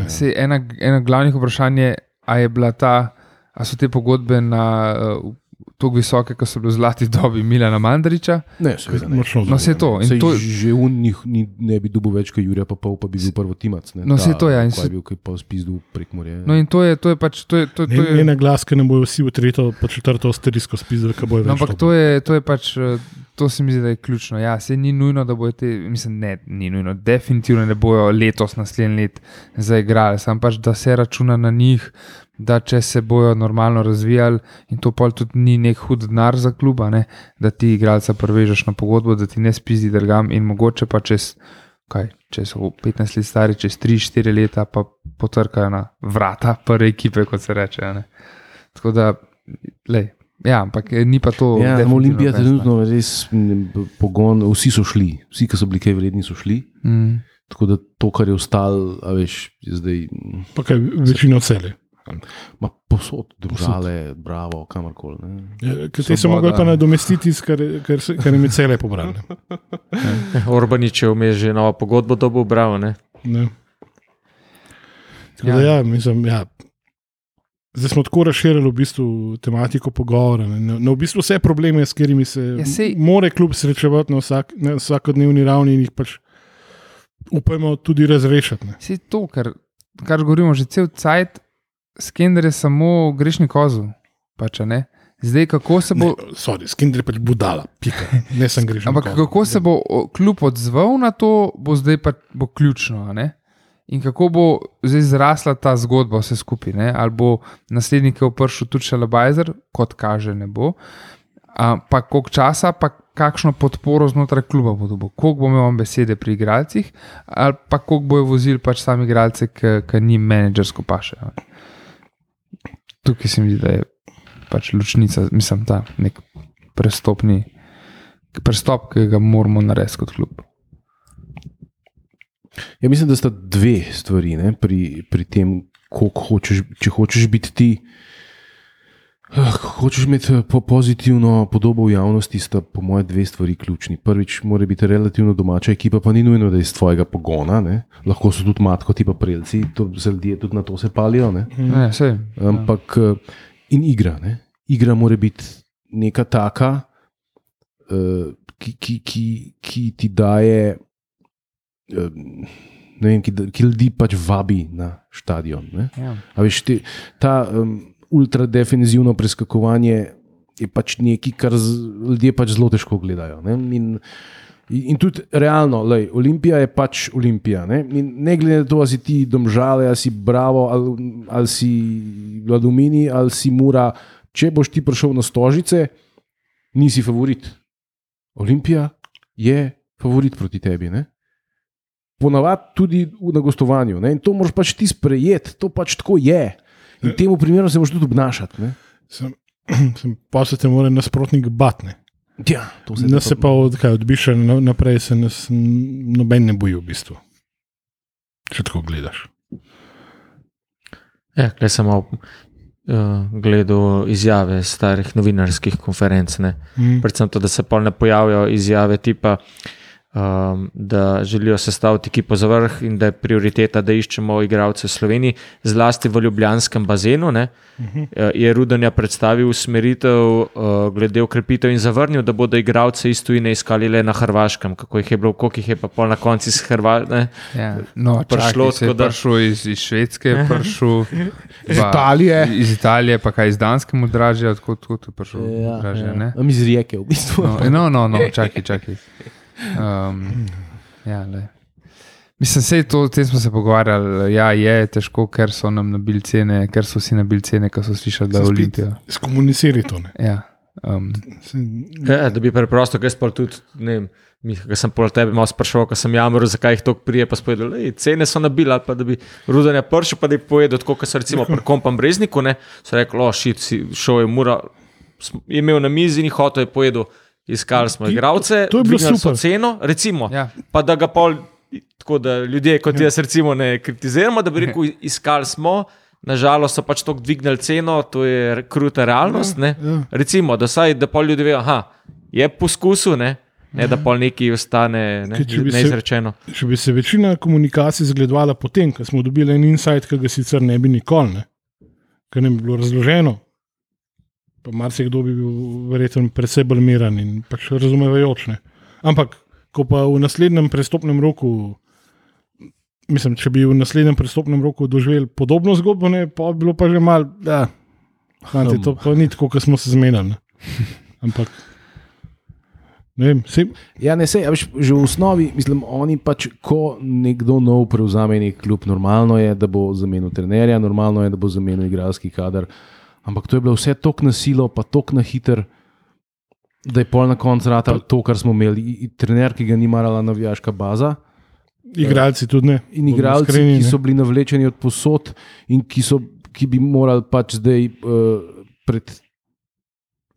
se ena, ena glavnih vprašanj je, ali je bila ta, a so te pogodbe na uh, tako visoke, kot so bile v zlati dobi Milana Mandariča. Ne, seveda ne. Močno No, se to. in Sej to Že v njih ni, ne bi dobil več kot Jurija, pa pol pa bi bil prvo timac. Ne. No, saj to je, in Kaj se- je bil, ki pa spizdu prek morja. no in to je, to je pač. To je, to, to Ne, je, ne na glas, ker ne bojo vsi v tretjo, pa četrto asterisko spisali, kaj bojo No, več. ampak to je, to je pač, eh, to se mi zdi, da je ključno. Ja, se ni nujno, da bojo te, mislim, ne, ni nujno, definitivno ne bojo letos, naslednji let zaigrali, sam pač, da se računa na njih, da če se bojo normalno razvijali in to pol tudi ni nek hud denar za kluba, ne, da ti igralca prevežeš na pogodbo, da ti ne spizdi drgam in mogoče pa čez. Kaj, če so 15 let stari, čez 3-4 leta, pa potrkajo na vrata prve ekipe, kot se reče. a ne. Tako da, lej, ja, ampak eh, ni pa to. Ja, definitivno Olimpija trenutno res m, pogon, vsi so šli, vsi, ki so bili kaj vredni, so šli. Mm. Tako da to, kar je ostalo, a veš, je zdaj Pa kaj, večino cele. Ma, posod, države, bravo, kamorkoli. ne. Ja, Ker te so Svoboda. mogli pa nadomestiti, kar, kar, se- kar jim je cele pobrali. Orbanič je vmes že novo pogodbo dobil, bravo. Ne? Ne. Tako da, Ja. ja, mislim, ja. Zdaj smo tako razširili v bistvu tematiko pogovora. Ne, ne, ne, v bistvu vse probleme, s katerimi se Ja, sej- more kljub srečevati na, vsak, na vsakodnevni ravni in jih pač upajmo tudi razrešiti. Ne. Vse to, kar, kar govorimo že cel cajt, Skender je samo grešni kozel. Pač, ne? Zdaj, kako se bo. Ne, sorry, Skinder je pač budala, pika. Ne sem grešen. Ampak kako se bo kljub odzval na to, bo zdaj pa bo ključno. ne? In kako bo zdaj zrasla ta zgodba, vse skupaj. ne? Ali bo naslednik opršil tudi Šalabajzer, kot kaže, ne bo. A, pa koliko časa, pa kakšno podporo znotraj kluba bo dobil, koliko bo imel besede pri igralcih, ali pa koliko bojo vozili pač sami igralce, ki njim menedžersko paše. Tukaj se mi zdi, da je pač ločnica, mislim, ta nek prestopni prestop, ki ga moramo narediti kot klub. Ja, mislim, da sta dve stvari ne, pri, pri tem, hočeš, če hočeš biti ti. Eh, ko Hočeš imeti eh, po pozitivno podobo v javnosti, sta po mojem dve stvari ključni. Prvič, mora biti relativno domača ekipa, pa ni nujno, da je iz tvojega pogona, ne. lahko so tudi matko, tipa prelci, to se ljudje tudi na to se palijo. Ne. Ne, sej, Ampak eh, in igra. Ne? Igra mora biti neka taka, eh, ki, ki, ki, ki ti daje, vem, ki, ki ljudi pač vabi na stadion. ja. Veš, te, ta um, ultradefenzivno preskakovanje je pač nekaj, kar ljudje pač zelo težko gledajo. Ne? In, in tudi realno, lej, Olimpija je pač Olimpija. Ne, In ne glede na to, ali si ti domžale, ali si bravo, ali, ali si vladumini, ali si mura. Če boš ti prišel na stožice, nisi favorit. Olimpija je favorit proti tebi. Ne? Ponavadi tudi na gostovanju. Ne? In to moraš pač ti sprejeti, to pač tako je. In temu primeru se moraš tudi obnašati. Ne? Sem, sem, pa se te mora nasprotnik batne. Ja, to se Nas se pa od, kaj, odbiša na- naprej, se nas noben ne boji v bistvu. Če tako gledaš. Ja, sem malo uh, gledal izjave starih novinarskih konferenc. Ne. Mm. Predvsem to, da se pol ne pojavijo izjave tipa, um, da želijo sestaviti ekipo za vrh in da je prioriteta, da iščemo igralce v Sloveniji, zlasti v Ljubljanskem bazenu. Ne. Eh, Je Rudanja predstavil usmeritev uh, glede ukrepitev in zavrnil, da bodo igralce iz tujine iskali le na Hrvaškem. Kako jih je bilo, koliko jih je pa pol na koncu iz Hrvaške. Ja. No, Prišlo, prišlo je tako da- prišel iz, iz Švedske, prišel Iz Italije. Iz Italije, pa kaj iz Danske mu dražje, odkot kot je prišel dražje. Ja, A mi z rijeke, v bistvu. No, no, no, no čakaj, čakaj. Um, ja, lej. Mislim, da to, o tem smo se pogovarjali. Ja, je težko, ker so nam nabili cene, ker so vsi nabili cene, ker so slišali, da je Olimpija. Skomuniciraj to. Ne. Ja, um, Se- Ja, da bi preprosto, jaz pa tudi, ne vem, Miha, sem pol tebe malo sprašoval, ko sem jamral, zakaj jih tako prije, pa spovedal, da cene so nabile, ali pa da bi rudanja pršil, pa da bi povedal, tako kot so recimo pri kompam Brezniku, ne, so rekli, o, šit, šel je mura, je imel na mizi in hotel je povedal, iskali smo Ki- igralce, to je bilo super. ceno, recimo, Ja. pa da ga pol, tako da ljudje kot jaz recimo ne kritiziramo, da bi rekel, iskali smo, nažalost so pač tako dvignili ceno, to je kruta realnost. Ne? Ja. Recimo, da, saj, da pol ljudi ve, aha, je poskusil, ne, ne da pol neki ostane ne, bi se- neizrečeno. Če bi se večina komunikacij zgledovala potem, ko smo dobili en insight, ki ga sicer ne bi nikoli, ne? ker nam je bilo razloženo, pa marsikdo bi bil verjetno predvsej bolj miren in pač razumevajoč. Ne? Ampak, ko pa v naslednjem prestopnem roku, mislim, če bi v naslednjem prestopnem roku doživeli podobno zgodbo, ne, pa bi bilo pa že malo, da, fanti, to pa ni tako, kot smo se zmenili. Ampak. Ne vem, sej, Ja, ne, sej, veš, že v osnovi, mislim, oni pač, ko nekdo nov prevzame nek klub, normalno je, da bo zamenil trenerja, normalno je, da bo zamenil igralski kader. Ampak to je bilo vse tako na silo, pa tako na hiter, da je pol na koncu rata to, kar smo imeli. Trener, ki ga ni marala navijaška baza. igralci tudi ne. In igralci, iskreni, ki so bili navlečeni od posod in ki, so, ki bi morali pač zdaj uh, pred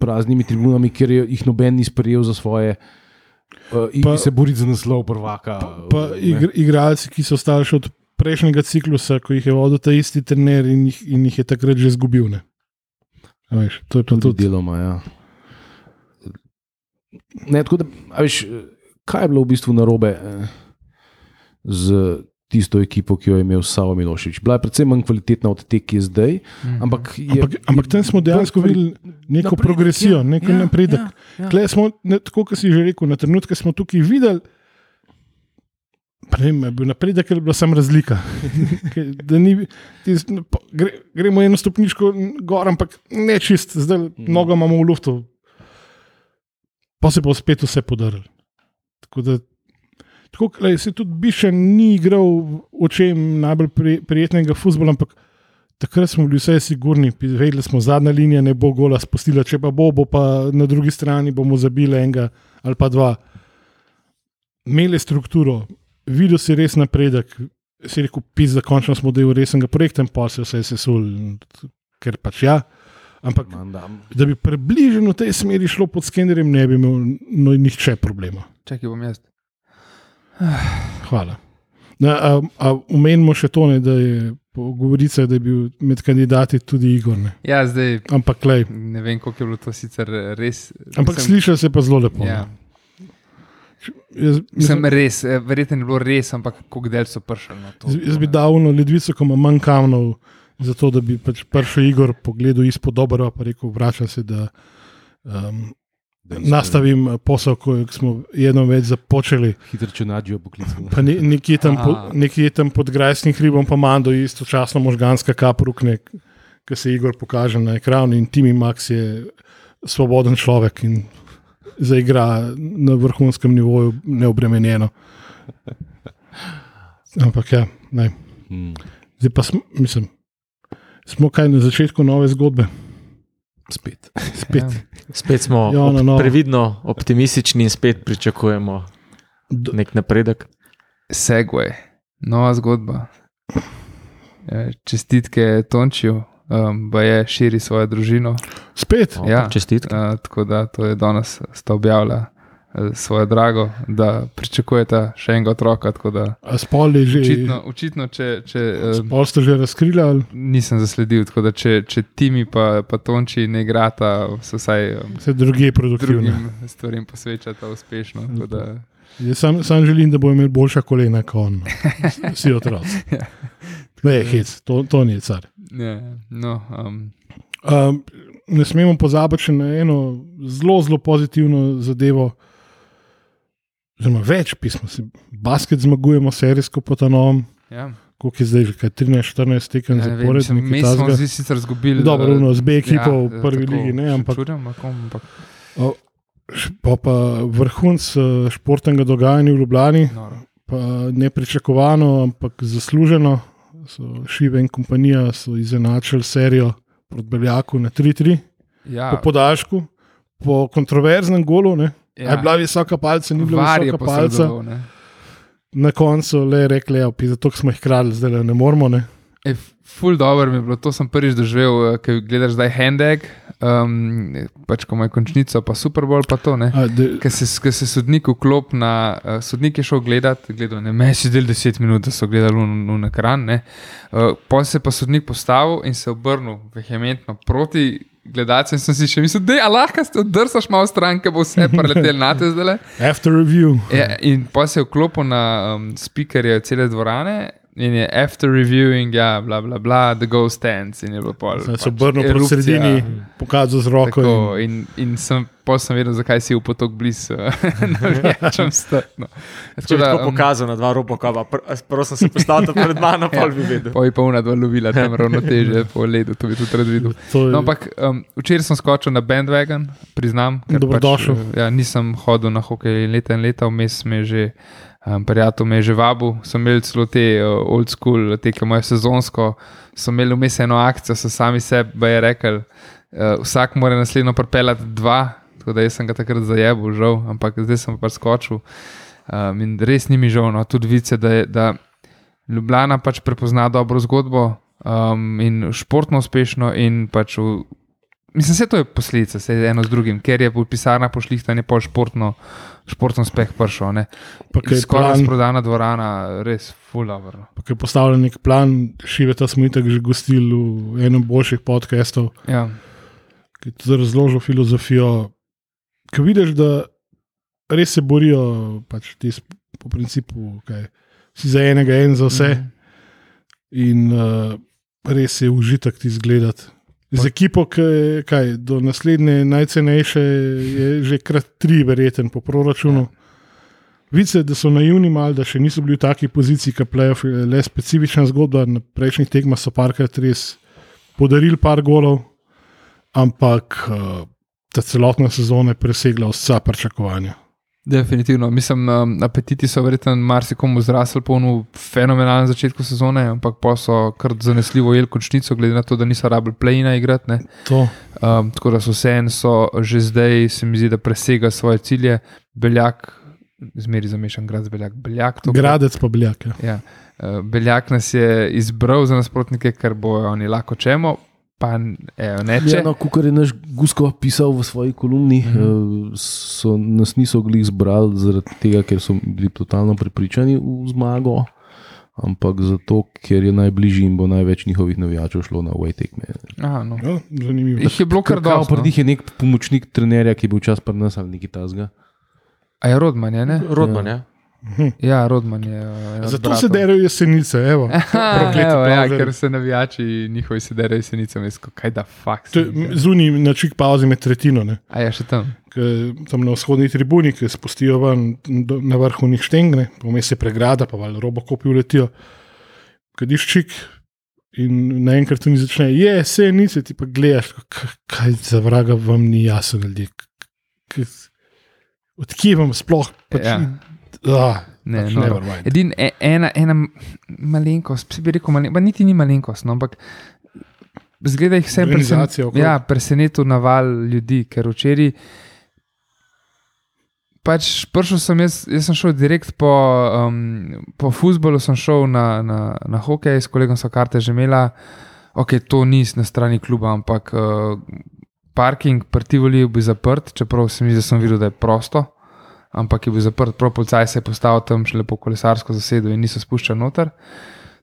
praznimi tribunami, ker jih noben ni sprejel za svoje, uh, Pa- pa, se boriti za naslov prvaka. Pa ne. igr, igralci, ki so stali še od prejšnjega ciklusa, ko jih je vodil ta isti trener in jih, in jih je takrat že izgubil. Ne? Veš, to je pa Tudi tudi. deloma. Ja. Ne, tako da, a veš, kaj je bilo v bistvu narobe eh, z tisto ekipo, ki jo je imel Savo Milošič? Bila je predvsem manj kvalitetna od te, ki je zdaj. Ampak, je, Ampak, ampak tam smo dejansko videli neko napredek, progresijo, ja, neko ja, napredek. ja, ja. Smo, ne, tako kot si že rekel, na trenutke smo tukaj videli. Vem, je bil napredek, ker je bila samo razlika. Ni, tis, pa gre, gremo eno stopničko gor, ampak ne čist, zdaj mnogo imamo v luftu, pa se bo spet vse podarilo. Tako da, tako, lej, se tudi Biša ni igral očem najbolj pri, prijetnega futbola, ampak takrat smo bili vse sigurni, vedeli smo, zadnja linija ne bo gola spustila, če pa bo, bo pa na drugi strani bomo zabili enega ali pa dva. Imeli strukturo, videl si res napredek, si rekel, pis, da končno smo del resnega projekta in pa se vse sesul, ker pač ja. Ampak Mandam. da bi približno v tej smeri šlo pod skenerjem, ne bi imel no, nihče problema. Čakaj, bom jaz. Hvala. Na, a, a umenimo še to, ne, da je govorica, da je bil med kandidati tudi Igor. Ne. Ja, zdaj Ampak, klej, ne vem, koliko je bilo to sicer res. ampak Mislim- sliši se pa zelo lepo. Ja, ne. Jaz, sem mislim, res, eh, verjetno je bilo res, ampak koliko del so prišli na to. jaz, jaz bi dal na ledvico, ko ima manj kamnov, zato da bi pač prišel Igor pogledal izpod dobro, pa rekel, vrača se, da um, nastavim eh, posel, ko smo jedno več započeli. Hitro čunačijo poklicali. Pa ne, nekje, tam po, nekje tam pod Grajskim hribom, pa Mando, istočasno možganska kaprukne, ki se Igor pokaže na ekranu, in Timi Max je svoboden človek in zaigra na vrhunskem nivoju, neobremenjeno. Ampak ja, ne. Hmm. Zdaj pa smo, mislim, smo kaj na začetku nove zgodbe. Spet. Spet. Ja. Spet smo Ja, op, no, no. previdno optimistični in spet pričakujemo D nek napredek. Segway, nova zgodba. Eh, Čestitke Tončiju, um, pa je širi svojo družino. spet. O, Ja. Čestitke. Uh, tako da to je danes sta objavila uh, svojo drago, da pričakujete še enega otroka. tako da A spol je že. Očitno, očitno če, če uh, Spol ste že razkrili. ali nisem zasledil, tako da če, če Timi pa, pa Tonči ne igrata, se vsaj um, Vse druge produktivne. stvarem posvečata uspešno. tako Da, Jaz sam, sam želim, da bo imel boljša kolena kot on. Vsi otroci. Ja. Ne, hec, to, to ni car. Ja, no, um, Um, ne smemo pozabiti na eno zelo, zelo pozitivno zadevo. Oziroma, več pismo. Se, basket zmagujemo serijsko po ta novem, ja. koliko je zdaj že, kaj 13-14 tekem Ja, zapored. Mi smo zdaj sicer izgubili. Dobro, eh, ono, z B ekipo ja, v prvi tako, ligi, ne, ampak- Čudem, ampak, ampak O, Pa, pa vrhunc eh, športnega dogajanja v Ljubljani, noro. pa nepričakovano, ampak zasluženo. So Šive in kompanija so izenačili serijo proti Beljaku na 3-3, Ja, po podaljšku, po kontroverznem golu. Ne? Ja. Je bila visoka palca, ni bila Var visoka palca. Na koncu le rekli, da je zato smo jih krali, zdaj ne moramo. Ne? E, ful dobro mi je bilo, to sem prvič doživel, ko gledaš zdaj Handek, um, pač ko ima končnico, pa Super Bowl, pa to ne. A, de, Ker se, ker se sodnik vklop na, uh, sodnik je šel gledat, gledal ne, meni del 10 minut, da so gledali v, ekran. ne. Uh, Potem se je pa sodnik postavil in se obrnil vehementno proti gledalcem. Sem si še mislil, da je lahko ste oddrsaš malo stran, ker bo vse preletel na te zdaj. after review. Ja, in pa se je vklopil na um, speakerje cele dvorane. In je after reviewing, ja, bla, bla, bla, the ghost stands. In je bilo pol. Zdaj se pač obrnil proti erupcija. sredini, pokazal z roko. Tako, in- in, in sem, pol sem vedel, zakaj si v potok blizu, navijačem strpno. Če bi tako pokazal na dva robokova, pr prosim se postavite pred mano, pol bi vedel. Poj pa una dva lovila, tam ravnoteže po ledu, to bi tudi rad videl. Je- No, ampak um, včeraj sem skočil na bandwagon, priznam. ker Dobrodošel. Pač, ja, nisem hodil na hokej leta in leta, vmes me je že. Um, Prijatelj me je že vabil, sem imel celo te uh, old school, te, ki imajo sezonsko, sem imel vmes eno akcijo, so sami sebi je rekel, uh, vsak mora naslednjo pripeljati dva, tako da jaz sem ga takrat zajebil, žal, ampak zdaj sem pa skočil. Um, in res ni mi žal, no, tudi vice, da, je, da Ljubljana pač prepozna dobro zgodbo um, in športno uspešno in pač v, Mislim, to je posledica, se eno z drugim, ker je v pisarnah pošlihtanje pol športno, športno uspeh prišel. ko je Skoraj razprodana dvorana, res ko je postavljen nek plan, šiveta smo itak že gostili v enem boljših podcastov, Ja. ki je tudi razložil filozofijo. Ko vidiš, da res se borijo, pač ti po principu, kaj, si za enega, en za vse, Mhm. in uh, res je užitek ti zgledati. Z ekipo, ki je kaj, do naslednje najcenejše, je že krat tri, verjeten po proračunu. Vice, da so naivni, mal, da še niso bili v taki poziciji, kot playoff, je le specifična zgodba. Na prejšnjih tekmah so parkrat res podarili par golov, ampak uh, ta celotna sezona je presegla vsa pričakovanja. Definitivno. Mislim, um, apetiti so verjetno marsikomu zrasli po unu fenomenalnem začetku sezone, ampak pa so kar zanesljivo jeli končnico, glede na to, da niso rabili play-ina igrati. ne. To, Um, tako da so vse en, so že zdaj, se mi zdi, da presega svoje cilje. Beljak, zmeri zamešan grad z beljak. beljak to- gradec pa bljak. Ja. Ja. Uh, Beljak nas je izbral za nasprotnike, ker bojo oni lahko čemo, pa evo, neče. Ja, no, Kukor je naš Gusko pisal v svoji kolumni, mm -hmm. so, nas niso glih zbrali zaradi tega, ker so bili totalno prepričani v zmago, ampak zato, ker je najbližji in bo največ njihovih navijačev šlo na away tekme. Aha, no. Ja, zanimivo. Jih je bilo kar dobro. Pri njih je nek pomočnik trenerja, ki je bil čas pri nas ali nekaj tasga. A je Rodman, je, ne? Rodman, ja. Ja, Rodman je. uh, en od Zato bratov. se derajo jesenice. Evo. Evo, ja, ker se navijači njihovi sedere jesenice, mesko, kaj da faks. Je Zunaj na čik pauzi med tretjino. Ne. A je še tam. Ke Tam na vzhodni tribuni, ki spustijo ven do- na vrhu njih štengne, pomes je pregrada, pa valjda robokopi uletijo. Kadiš čik in naenkrat tu ni začne, je, vse nice, ti pa gledaš, k- kaj za vraga vam ni jasno, ljudje. K- k- Odkje vam sploh? Pač, Ja. Ah, Ne, pač no, mind. Edina e, ena, ena malenkost, bi rekel, malen, niti ni malenkost, no, ampak zgleda jih vse okrog. Ja, presenetil naval ljudi, ker včeraj. Pač prišel sem jaz, jaz sem šel direkt po, um, po futbolu, sem šel na, na, na hokej, s kolegom so karte že imela. Ok, to ni na strani kluba, ampak uh, parking pri Tivoli bil zaprt, čeprav sem videl, da sem videl, da je prosto. Ampak je bil zaprt, prav policaj se je postavil tam še lepo kolesarsko zasedo in niso spuščali noter.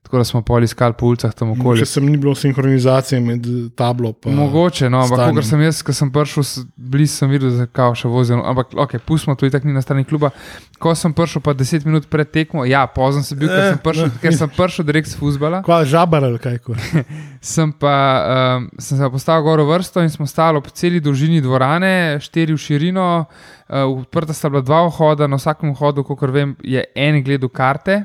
Tako da smo pol iskali po ulicah tam okoli. Če sem ni bilo sinhronizacije med eh, tablo in Mogoče, no, ampak stanjem. ko sem jaz, ko sem prišel blizu, sem videl, da kao še vozijo. Ampak, ok, pustimo to, itak ni na strani kluba. Ko sem prišel, pa 10 minut pred tekmo, ja, pozem sem bil, ker sem Eh, prišel, no. ker sem prišel direkt z fuzbala. Kva žabar ali kaj. Sem pa um, sem se postavil gor v vrsto in smo stali po celi dolžini dvorane, štiri v širino, uh, odprta sta bila dva vhoda, na vsakem vhodu, kot vem, je en gledal karte.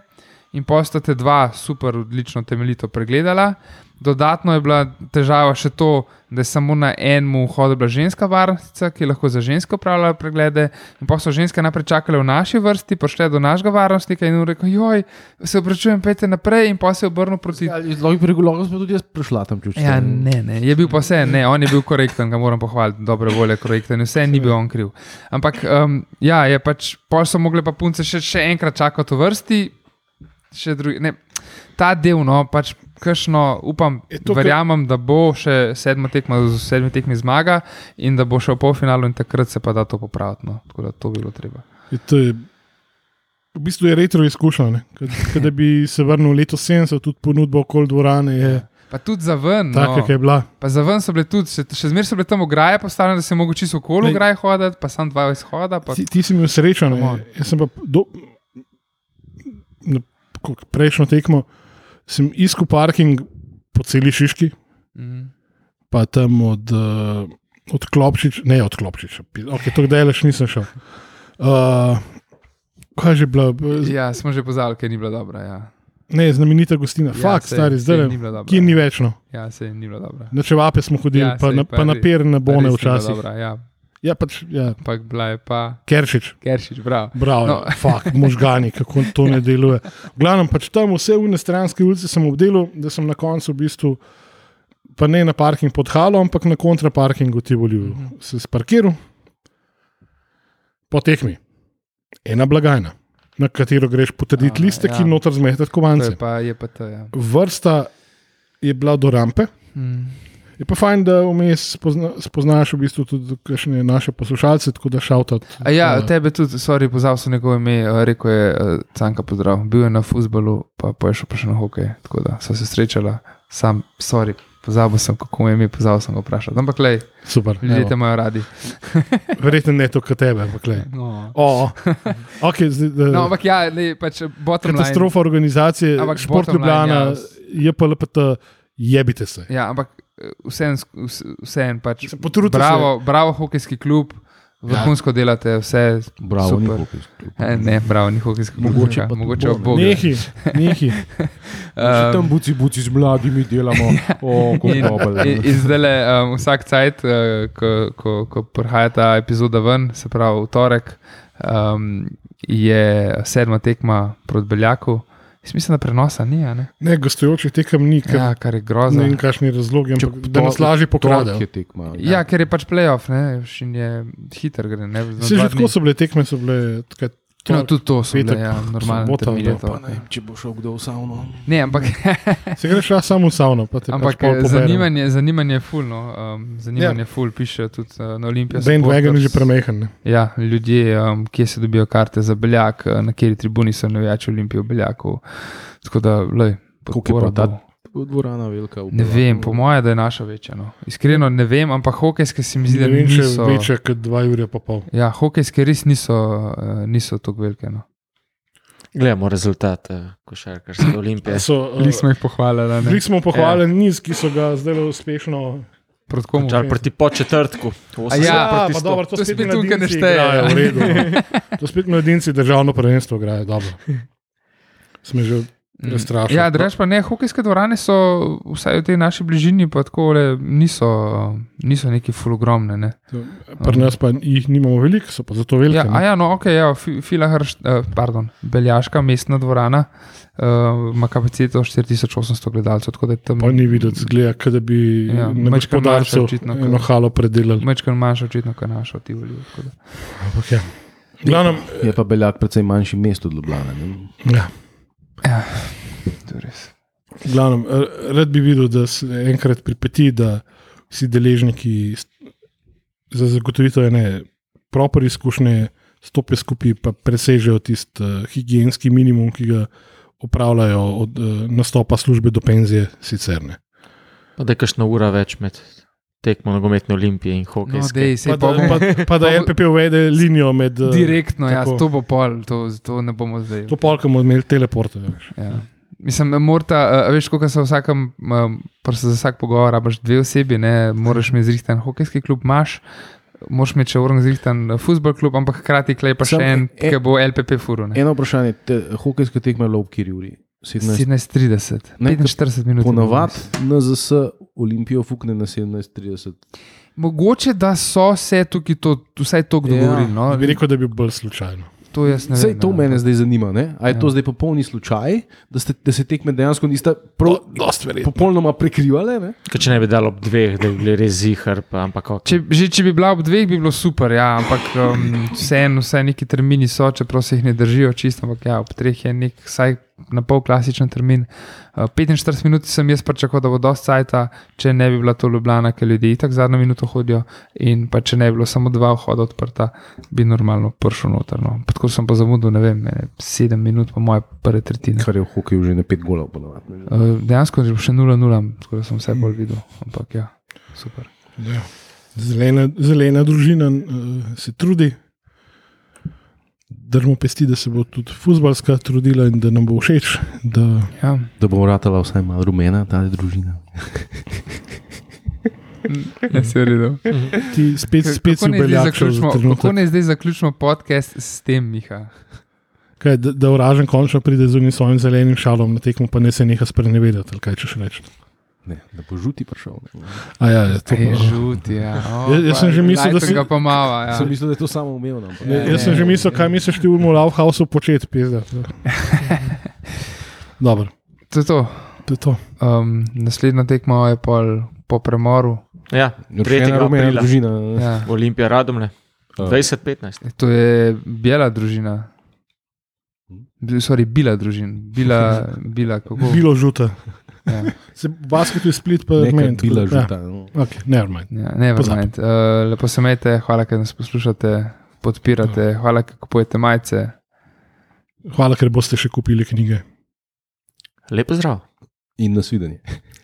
In postate dva super, odlično, temeljito pregledala. Dodatno je bila težava še to, da je samo na enem vhodu bila ženska varnica, ki je lahko za ženske upravljala preglede. In pa so ženske najprej čakale v naši vrsti, prišle do našega varnostnika in rekel: Joj, se opravičujem, pejte naprej. In pa se je obrnil proti Lahko bi rekel, lahko smo tudi jaz prišla tam čuči. Ja, ne, ne, je bil pa vse, ne, on je bil korekten, ga moram pohvaliti, dobre volje, korekten, vse ni bil on kriv. Ampak, um, ja, je pač, pol so mogli pa punce še, še enkrat čakati v vrsti, še drugi. Ne, ta del, no, pač Kajšno, upam, to, verjamem, da bo še sedma tekma, z sedmi tekmi zmaga in da bo šel v polfinalu, in takrat se pa da to popraviti. No. Tako da to bi bilo treba. Je to je, v bistvu je retro izkušnja. Kada bi se vrnil leto 70, tudi ponudba okoli dvorane je Pa tudi za ven. taka, no. je bila. Pa za ven so bile tudi, še, še zmeraj so bile tam ograje postavljene, da se je mogoče čisto okoli ograje hoditi, pa sam dva izhoda. Pa... Ti, ti si imel srečo. Come on. ne. Jaz sem pa do, na prejšnjo tekmo sem iskal parking po celi Šiški, Mm. pa tam od, uh, od Klopčiča, ne od Klopčiča, okay, to kdaj lež nisem šel. Uh, kaj je že bila? Ja, smo že pozali, ker ni bila dobra. Ja, Ne, znamenita gostina, ja, fakt, sej- stari, zdaj ni bila dobra. ki ni več. No. Ja, se ni bila dobra. Na čevape smo hodili, ja, pa, sej na, pa na per, na pa bone ni včasih. Dobra, ja, Ja, pač, ja, ampak bila je pa Keršič. Keršič, bravo. Bravo, No. no. fakt, možgani, kako to ne deluje. V glavnem, pač tam vse v stranske ulice sem obdelal, da sem na koncu v bistvu, pa ne na parking pod halo, ampak na kontraparkingu ti volil. Mhm. Se sparkiral, po tekmi, ena blagajna, na katero greš potrditi A, listek ja. in noter zmetati To kovance. je pa, je pa to. Ja. Vrsta je bila do rampe. Mm. Je pa fajn, da vmes spozna, spoznaš v bistvu tudi kakšne naše poslušalce, tako da šautat. Ja, tebe tudi, sorry, pozval sem njegovo ime, eh, rekel je uh, Canka pozdrav. Bil je na futbalu, pa, pa je šel pa še na hokej. Tako da so se srečala, sam, sorry, pozabil sem, kako mu je ime, pozval sem ga vprašati. Ampak, lej, Super. ljudje evo. te imajo radi. Verjetno ne to, kot tebe. ampak glej. No. O, okay, zdaj, da, No, ampak ja, lej, pač bottom line. katastrofa organizacije, Ampak šport bottom line, Ljubljana, ja. je pa LPT, jebite se. Ja, ampak vseeno, vseen, pač. Mislim, potrudite bravo, bravo, hokejski klub, vrhunsko ja. delate, vse. Bravo, ni super. hokejski klub. E, ne, bravo, ni hokejski klub. Mogoče ja, mogoče Bog. Nehi, nehi. Še tam buci, buci z mladimi delamo, o, kako In, dobro. in, in zdaj, um, vsak cajt, uh, ko, ko, ko prihaja ta epizoda ven, se pravi v torek, um, je sedma tekma proti Beljaku. Jaz mislim, da prenosa ni, a ne? Ne, gostujočih tekem ni, ker Ja, kar je ne grozno. vem, kakšni razlogi, Če ampak da nas lažje pokradejo. je tekma. Ja, ker je pač playoff, ne, in je hiter gre. Ne, Se že tako so bile tekme, so bile takrat. No, tudi to petek, bile, ja, normalne sobota, termine. pa to. Ne če bo šel kdo v savno. Ne, ampak, Se greš šla samo v savno, pa te ampak pač pol eh, zanimanje, zanimanje je full. No, um, zanimanje je full, piše tudi uh, na Olimpiji. Bandwagon je že premehen. ne. Ja, ljudje, um, kje se dobijo karte za beljak, eh, na kateri tribuni so navijači Olimpije v beljaku. Tako da, lej, Koliko je podpora pa ta. Dvorana velika? v Ne vem, po mojem, da je naša večja. No. Iskreno ne vem, ampak hokejske se mi zdi, da Ne vem, niso. večje kot 2 ure pa pol. Ja, hokejske res niso, uh, niso tako velike. No. Gledamo rezultat uh, košarkarske olimpije. So, uh, Bili smo jih pohvalili. Bili smo pohvaljeni niz, ki so ga zdaj uspešno. Proti komu? Čar proti po četrtku. A ja, pa dobro, to, To spet tukaj ne šteje, ja. v redu. To spet mladinci državno prvenstvo igrajo, dobro. Smo že prestrašeni. Ja, drež pa ne, hokejske dvorane so vsaj v tej naši bližini, pa tako le, niso, niso neki fulogromne. Ne. Pri nas pa jih nimamo veliko, so pa zato velike. Ja, ne. a ja, no, ok, ja, Fi- Filahrš, uh, pardon, Beljaška mestna dvorana uh, ima kapaciteto 4800 gledalcev, tako da je tam Pa ni videti, zgleda, kot da bi Ja, na gospodarstvu manjše očitno, kot- eno halo predelali. Mečkar manjša očitno, kot naša Tivoli. tako da. Ampak ja. Glavnem, Je pa Beljak precej manjši mest od Ljubljana. ne? ja. Ja, to je res. Glavnem, rad bi videl, da se enkrat pripeti, da vsi deležniki za zagotovitev ene proper izkušnje stopijo skupaj, pa presežejo tisti uh, higijenski minimum, ki ga upravljajo od uh, nastopa službe do penzije, sicer ne. Pa Da je kakšna ura več med tekmo nogometne olimpije in No, hokejske. dej, Pa pa pa, pa da bo- LPP uvede linijo med. eh, direktno, ja, to bo pol, to, to ne bomo zdaj. To polk bomo imeli teleporte. veš. Ja. Mislim, morata, uh, veš, koliko se vsakem, um, za vsak pogovor rabaš dve osebi, ne, moraš imeti zrihtan hokejski klub, imaš, moraš imeti še urn zrihtan uh, futbol klub, ampak hkrati klej pa še en, e- ki bo LPP furo. ne. Eno vprašanje, te, hokejska tekma je bila v Kiri uri. 17. 17:30, Ne, 45 minut. Ponavadi NZS Olimpijo fukne na 17:30. Mogoče, da so se tukaj to, vsaj to Ja. dogovorili. No? Bi rekel, da bi bil bolj slučajno. To ne Sej vem. to ja. mene zdaj zanima. Ne? A je Ja. to zdaj popolni slučaj, da, ste, da se tekme dejansko nista prav, verjetno. popolnoma prekrivale? Ne? Če ne bi dal ob dveh, da bi bili res zihar, pa ampak ok. Če, že če bi bila ob dveh, bi bilo super, ja, ampak um, vseeno, vsaj neki termini so, čeprav se jih ne držijo čisto, ampak ja, ob treh je nek, vsaj na pol klasičen termin. Uh, 45 minut sem jaz pričakoval, da bo dosti cajta, če ne bi bila to Ljubljana, ker ljudje itak zadnjo minuto hodijo. In pa če ne bi bilo samo dva vhoda odprta, bi normalno prišel noter. No. Pa Tako sem pa zamudil, ne vem, ene 7 minut, po moje prve tretjine. Kar je v hokeju že na pet golov. ponovadi. Uh, dejansko je še 0-0, tako da sem vse bolj videl. Ampak ja, super. Ja. Zelena, zelena družina uh, se trudi, držimo pesti, da se bo tudi futbalska trudila in da nam bo všeč. Da, Ja. Da bo vratala vsaj malo rumena, ta družina. Ja, se je redo. ti spet, spet si ubeljak trenutek. Kako naj zdaj zaključimo podcast s tem, Miha? Kaj, da, da uražen končno pride z unim svojim zelenim šalom na tekmo, pa ne se neha sprenevedati, ali kaj češ reči. Ne, da bo žuti prišel. A ja, je to, Je žuti, ja. O, Jaz- jaz sem že mislil, da si- ga pa mava, ja. Sem mislil, da je to samo umevno. ampak- Ne, Ja, jaz sem že mislil, kaj misliš ti v Mulauhausu početi, pizda. Dobro, To je to. to je to. Um, naslednja tekma je pol po premoru. Ja, Še 3. ena rumena aprila. družina. Ja. Olimpija Radomlje. Uh, 2015. To je bela družina. B- Sorry, bila družina. Bila, bila kako? Bilo žuta. Ja, Se basket je split, pa Neka meni. bila no. Never mind. ja, ne, verjamem. Uh, lepo se imejte, hvala, ker nas poslušate, podpirate, hvala, ker kupujete majice. Hvala, ker boste še kupili knjige. Lepo zdrav. In nasvidenje.